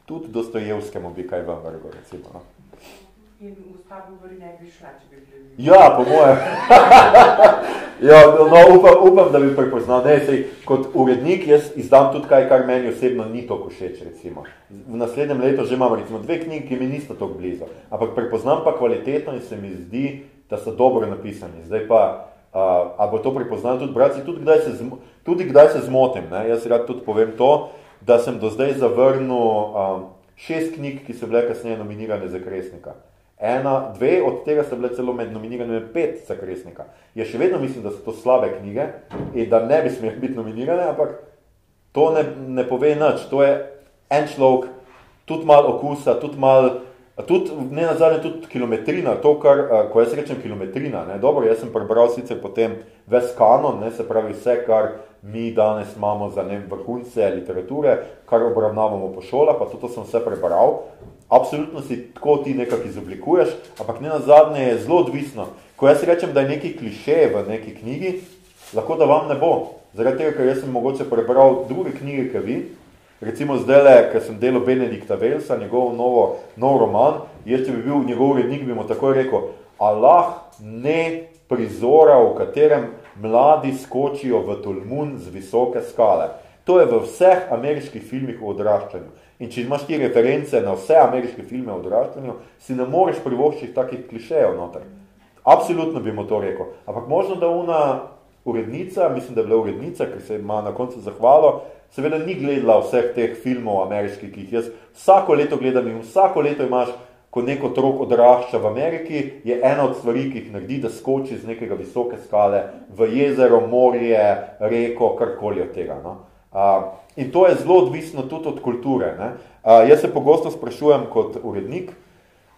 tudi Dostojevskemu bi kaj ven vrgel, recimo. No. In gospa govori, ne bi šla, če bi bili. Ja, po moje. ja, no, upam, upam, da bi prepoznal. Ne, sej, kot urednik jaz izdam tudi kaj, kar meni osebno ni toliko všeč, recimo. V naslednjem letu že imam recimo dve knjigi, ki mi nista toliko blizu. Ampak prepoznam pa kvalitetno in se mi zdi, da so dobro napisani. Zdaj pa, uh, a bo to prepoznal tudi bratci, tudi kdaj se, zmo, tudi kdaj se zmotim. Ne? Jaz rad tudi povem to, da sem do zdaj zavrnil um, šest knjig, ki so bile kasneje nominirane za kresnika. Ena, dve od tega so bile celo med nominiranimi pet za kresnika. Jaz še vedno mislim, da so to slabe knjige in da ne bi smeli biti nominirane, ampak to ne, ne pove nič. To je en človek, tudi malo okusa, tudi malo Tudi, ne nazadnje, tudi kilometrina, to, kar, ko jaz rečem kilometrina, ne, dobro, jaz sem prebral sicer potem ves kanon, ne, se pravi vse, kar mi danes imamo za ne, vrhunce literature, kar obravnavamo po šolah, pa to sem vse prebral. Absolutno si tako ti nekako izoblikuješ, ampak ne nazadnje je zelo odvisno. Ko jaz rečem, da je neki kliše v neki knjigi, lahko da vam ne bo. Zaradi tega, ker jaz sem mogoče prebral druge knjige, kot vi, Recimo zdaj, ker sem delal Benedikta Velsa, njegov novo, nov roman, jaz če bi bil njegov urednik, bi mu takoj rekel, Allah ne prizora, v katerem mladi skočijo v Tolmun z visoke skale. To je v vseh ameriških filmih o odraščanju. In če imaš ti reference na vse ameriške filme o odraščanju, si ne moreš privoščiti takih klišejev noter. Absolutno bi mu to rekel. Ampak možno, da una urednica, mislim, da je bila urednica, ker se ima na koncu zahvalo, seveda ni gledala vseh teh filmov ameriških, ki jih jaz vsako leto gledam in vsako leto imaš, ko neko otrok odrašča v Ameriki, je ena od stvari, ki jih naredi, da skoči z nekega visoke skale v jezero, morje, reko, karkoli od tega. No? Uh, in to je zelo odvisno tudi od kulture. Uh, jaz se pogosto sprašujem kot urednik,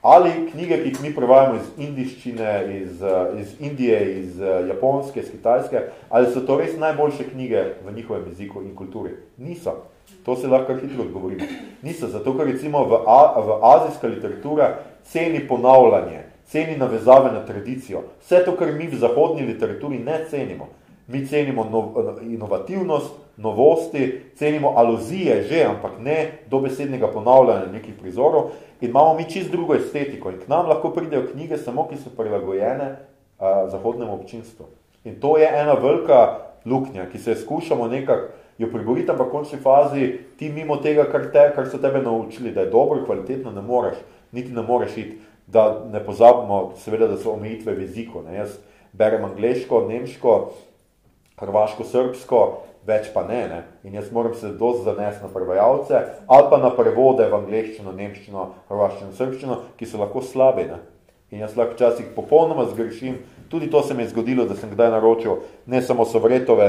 ali knjige, ki jih mi prevajamo iz indiščine, iz, iz Indije, iz eh, Japonske, iz Kitajske, ali so to res najboljše knjige v njihovem jeziku in kulturi? Niso. To se lahko hitro odgovorimo. Niso, zato ker recimo v, A, v azijska literatura ceni ponavljanje, ceni navezave na tradicijo. Vse to, kar mi v zahodni literaturi ne cenimo. Mi cenimo nov, inovativnost, novosti, cenimo aluzije že, ampak ne dobesednega ponavljanja nekih prizorov in imamo mi čist drugo estetiko in k nam lahko pridejo knjige samo, ki so prilagojene a, zahodnemu občinstvu. In to je ena velika luknja, ki se je skušamo nekako jo priboriti, ampak v končni fazi ti mimo tega, kar, te, kar so tebe naučili, da je dobro, kvalitetno, ne moreš, niti ne moreš iti, da ne pozabimo, seveda, da so omejitve v jeziku. Ne? Jaz berem angleško, nemško, hrvaško, srbsko, več pa ne, ne. In jaz moram se dosti zanesti na prevajalce ali pa na prevode v angleščino, nemščino, hrvaščino, srbščino, ki so lahko slabi. Ne. In jaz lahko včasih popolnoma zgrešim. Tudi to se mi je zgodilo, da sem kdaj naročil ne samo sovretove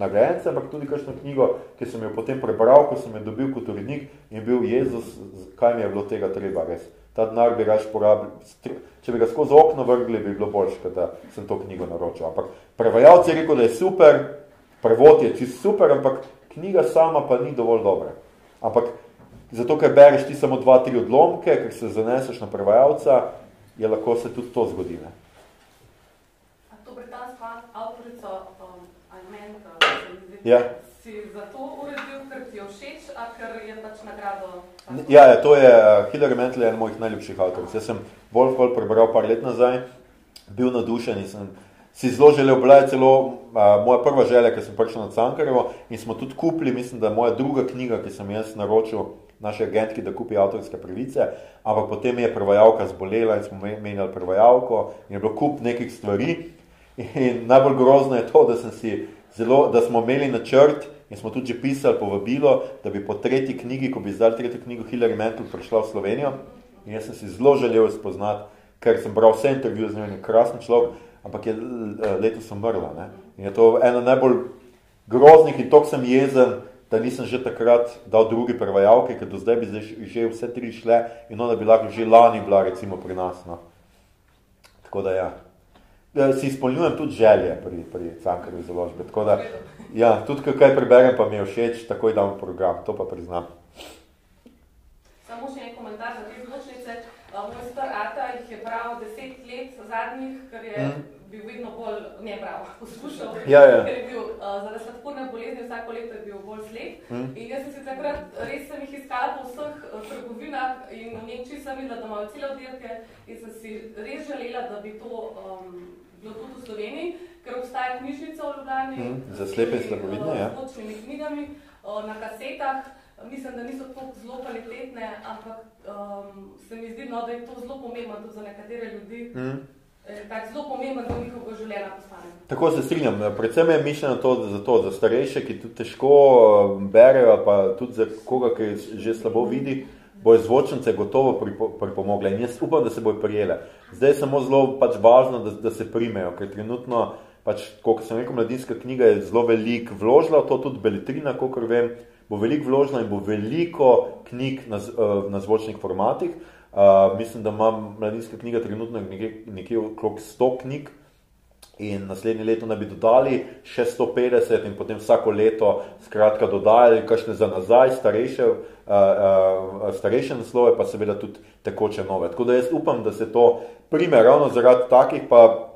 nagrajence, ampak tudi kakšno knjigo, ki sem jo potem prebral, ko sem jo dobil kot urednik in bil Jezus, kaj mi je bilo tega treba res. Ta denar bi rač porabil. Če bi ga skozi okno vrgli, bi bilo boljše, da sem to knjigo naročil. Ampak prevajalci je rekel, da je super, prevod je čist super, ampak knjiga sama pa ni dovolj dobra. Ampak zato, ker bereš ti samo dva, tri odlomke, ker se zaneseš na prevajalca, je lahko se tudi to zgodi. Ne? A to britanska avtorica um, Almenta, ja. si zato uredil, ker ti je všeč, a ker je pač nagrado? Ja, ja, to je uh, Hilary Mantel, en mojih najljubših avtorov. Jaz sem bolj bolj prebral par let nazaj, bil nadušen in sem si zelo želel, bila je celo uh, moja prva želja, ker sem prišel na Cankarevo in smo tudi kupili, mislim, da je moja druga knjiga, ki sem jaz naročil naši agentki, da kupi avtorske pravice, ampak potem je prevajalka zbolela in smo menjali prevajalko in je bilo kup nekih stvari. In najbolj grozno je to, da, sem si zelo, da smo imeli načrt in smo tudi že pisali povabilo, da bi po tretji knjigi, ko bi izdali tretjo knjigo Hillary Mantel, prišla v Slovenijo. In jaz sem si zelo želel spoznati, ker sem bral vse intervjuje z njim, krasen človek, ampak je letos umrla. Ne? In je to eno najbolj groznih in tok sem jezen, da nisem že takrat dal drugi prevajalke, ker do zdaj bi že vse tri šle in ona bi lahko že lani bila recimo pri nas. No. Tako da ja. ja. Si izpolnjujem tudi želje pri, pri Cankarju založbe. Tako da, ja, tudi kaj preberem, pa mi je všeč, takoj dam program, to pa priznam. Samo še en komentar za te zločnice. Moj star Ata jih je bral deset let zadnjih, ker je mm. bil vedno bolj, ne bral, poslušal, ja, ja. ker je bil uh, zaradi sladkorne bolezni vsako leto je bil bolj slep. Mm. In jaz sem se takrat, res sem jih iskala po vseh uh, trgovinah in v Nemčiji sem videla, da imajo cele oddelke in sem si res želela, da bi to um, bilo tudi v Sloveniji, ker obstaja knjižnica v Ljubljani. Mm. Za slepe in slabovidne, ja. Z knjigami uh, na kasetah mislim, da niso tako zelo kvalitetne, ampak um, se mi zdi, no, da je to zelo pomembno tudi za nekatere ljudi. Mm. Tak zelo pomemben do njihovega življenja postane. Tako se strinjam. Predvsem je mišljeno to za to, za starejše, ki tudi težko berejo, pa tudi za koga, ki že slabo vidi, bojo zvočnice gotovo pripomogle. In jaz upam, da se bojo prijele. Zdaj je samo zelo pač važno, da, da se primejo, ker trenutno, pač, kot sem rekel, mladinska knjiga je zelo velik vložila, to tudi beletrina, kolikor vem, bo veliko vloženo in bo veliko knjig na, eh, na zvočnih formatih. Uh, mislim, da ima mladinska knjiga trenutno nekje, nekje okrog 100 knjig in naslednje leto naj bi dodali še 150 in potem vsako leto skratka dodajali kakšne za nazaj, starejše, uh, uh, starejše naslove, pa seveda tudi tekoče nove. Tako da jaz upam, da se to prime ravno zaradi takih, pa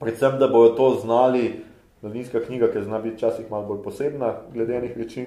predvsem, da bojo to znali, mladinska knjiga, ki zna biti včasih malo bolj posebna glede enih reči,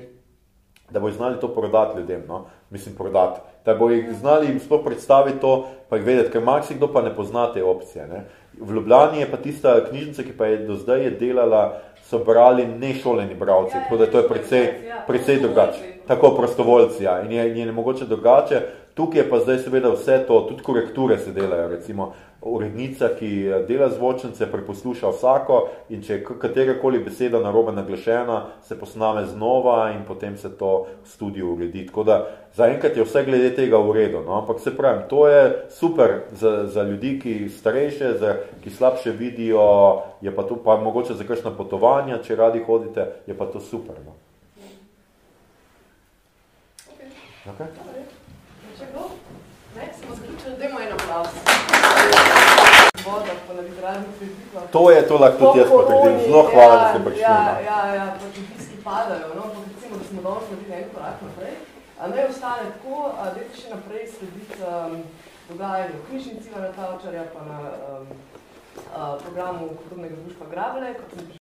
da bojo znali to prodati ljudem, no? mislim prodati, da bojo znali jim sploh predstaviti to, pa jih vedeti, ker marsikdo pa ne pozna te opcije. Ne? V Ljubljani je pa tista knjižnica, ki pa je do zdaj je delala, so brali nešoleni bravci, ja, tako da to je precej, ja, precej drugače. Tako prostovoljci, ja. In je, je ne mogoče drugače. Tukaj je pa zdaj seveda vse to, tudi korekture se delajo, recimo urednica, ki dela zvočnice, preposluša vsako in če katerakoli beseda narobe naglašena, se posname znova in potem se to v studiu uredi. Tako da zaenkrat je vse glede tega v redu, no? ampak se pravim, to je super za, za ljudi, ki starejše, za, ki slabše vidijo, je pa to pa mogoče za kakšna potovanja, če radi hodite, je pa to super. No? Okay. Okay. Če kdo? Ne, smo zaključili, dajmo en aplaus vodah, po navigralnih velikah. To je to lahko tudi jaz potrdim, zelo hvala, ja, da ste ja, prišli. Ja, ja, ja, pač obiski padajo, no, pa recimo, da smo danes naredili en korak naprej, a ne ostane tako, a dajte še naprej slediti um, dogajanju v knjižnici Ivana Tavčarja, pa na um, uh, programu kulturnega društva Grabele, kot sem prišla.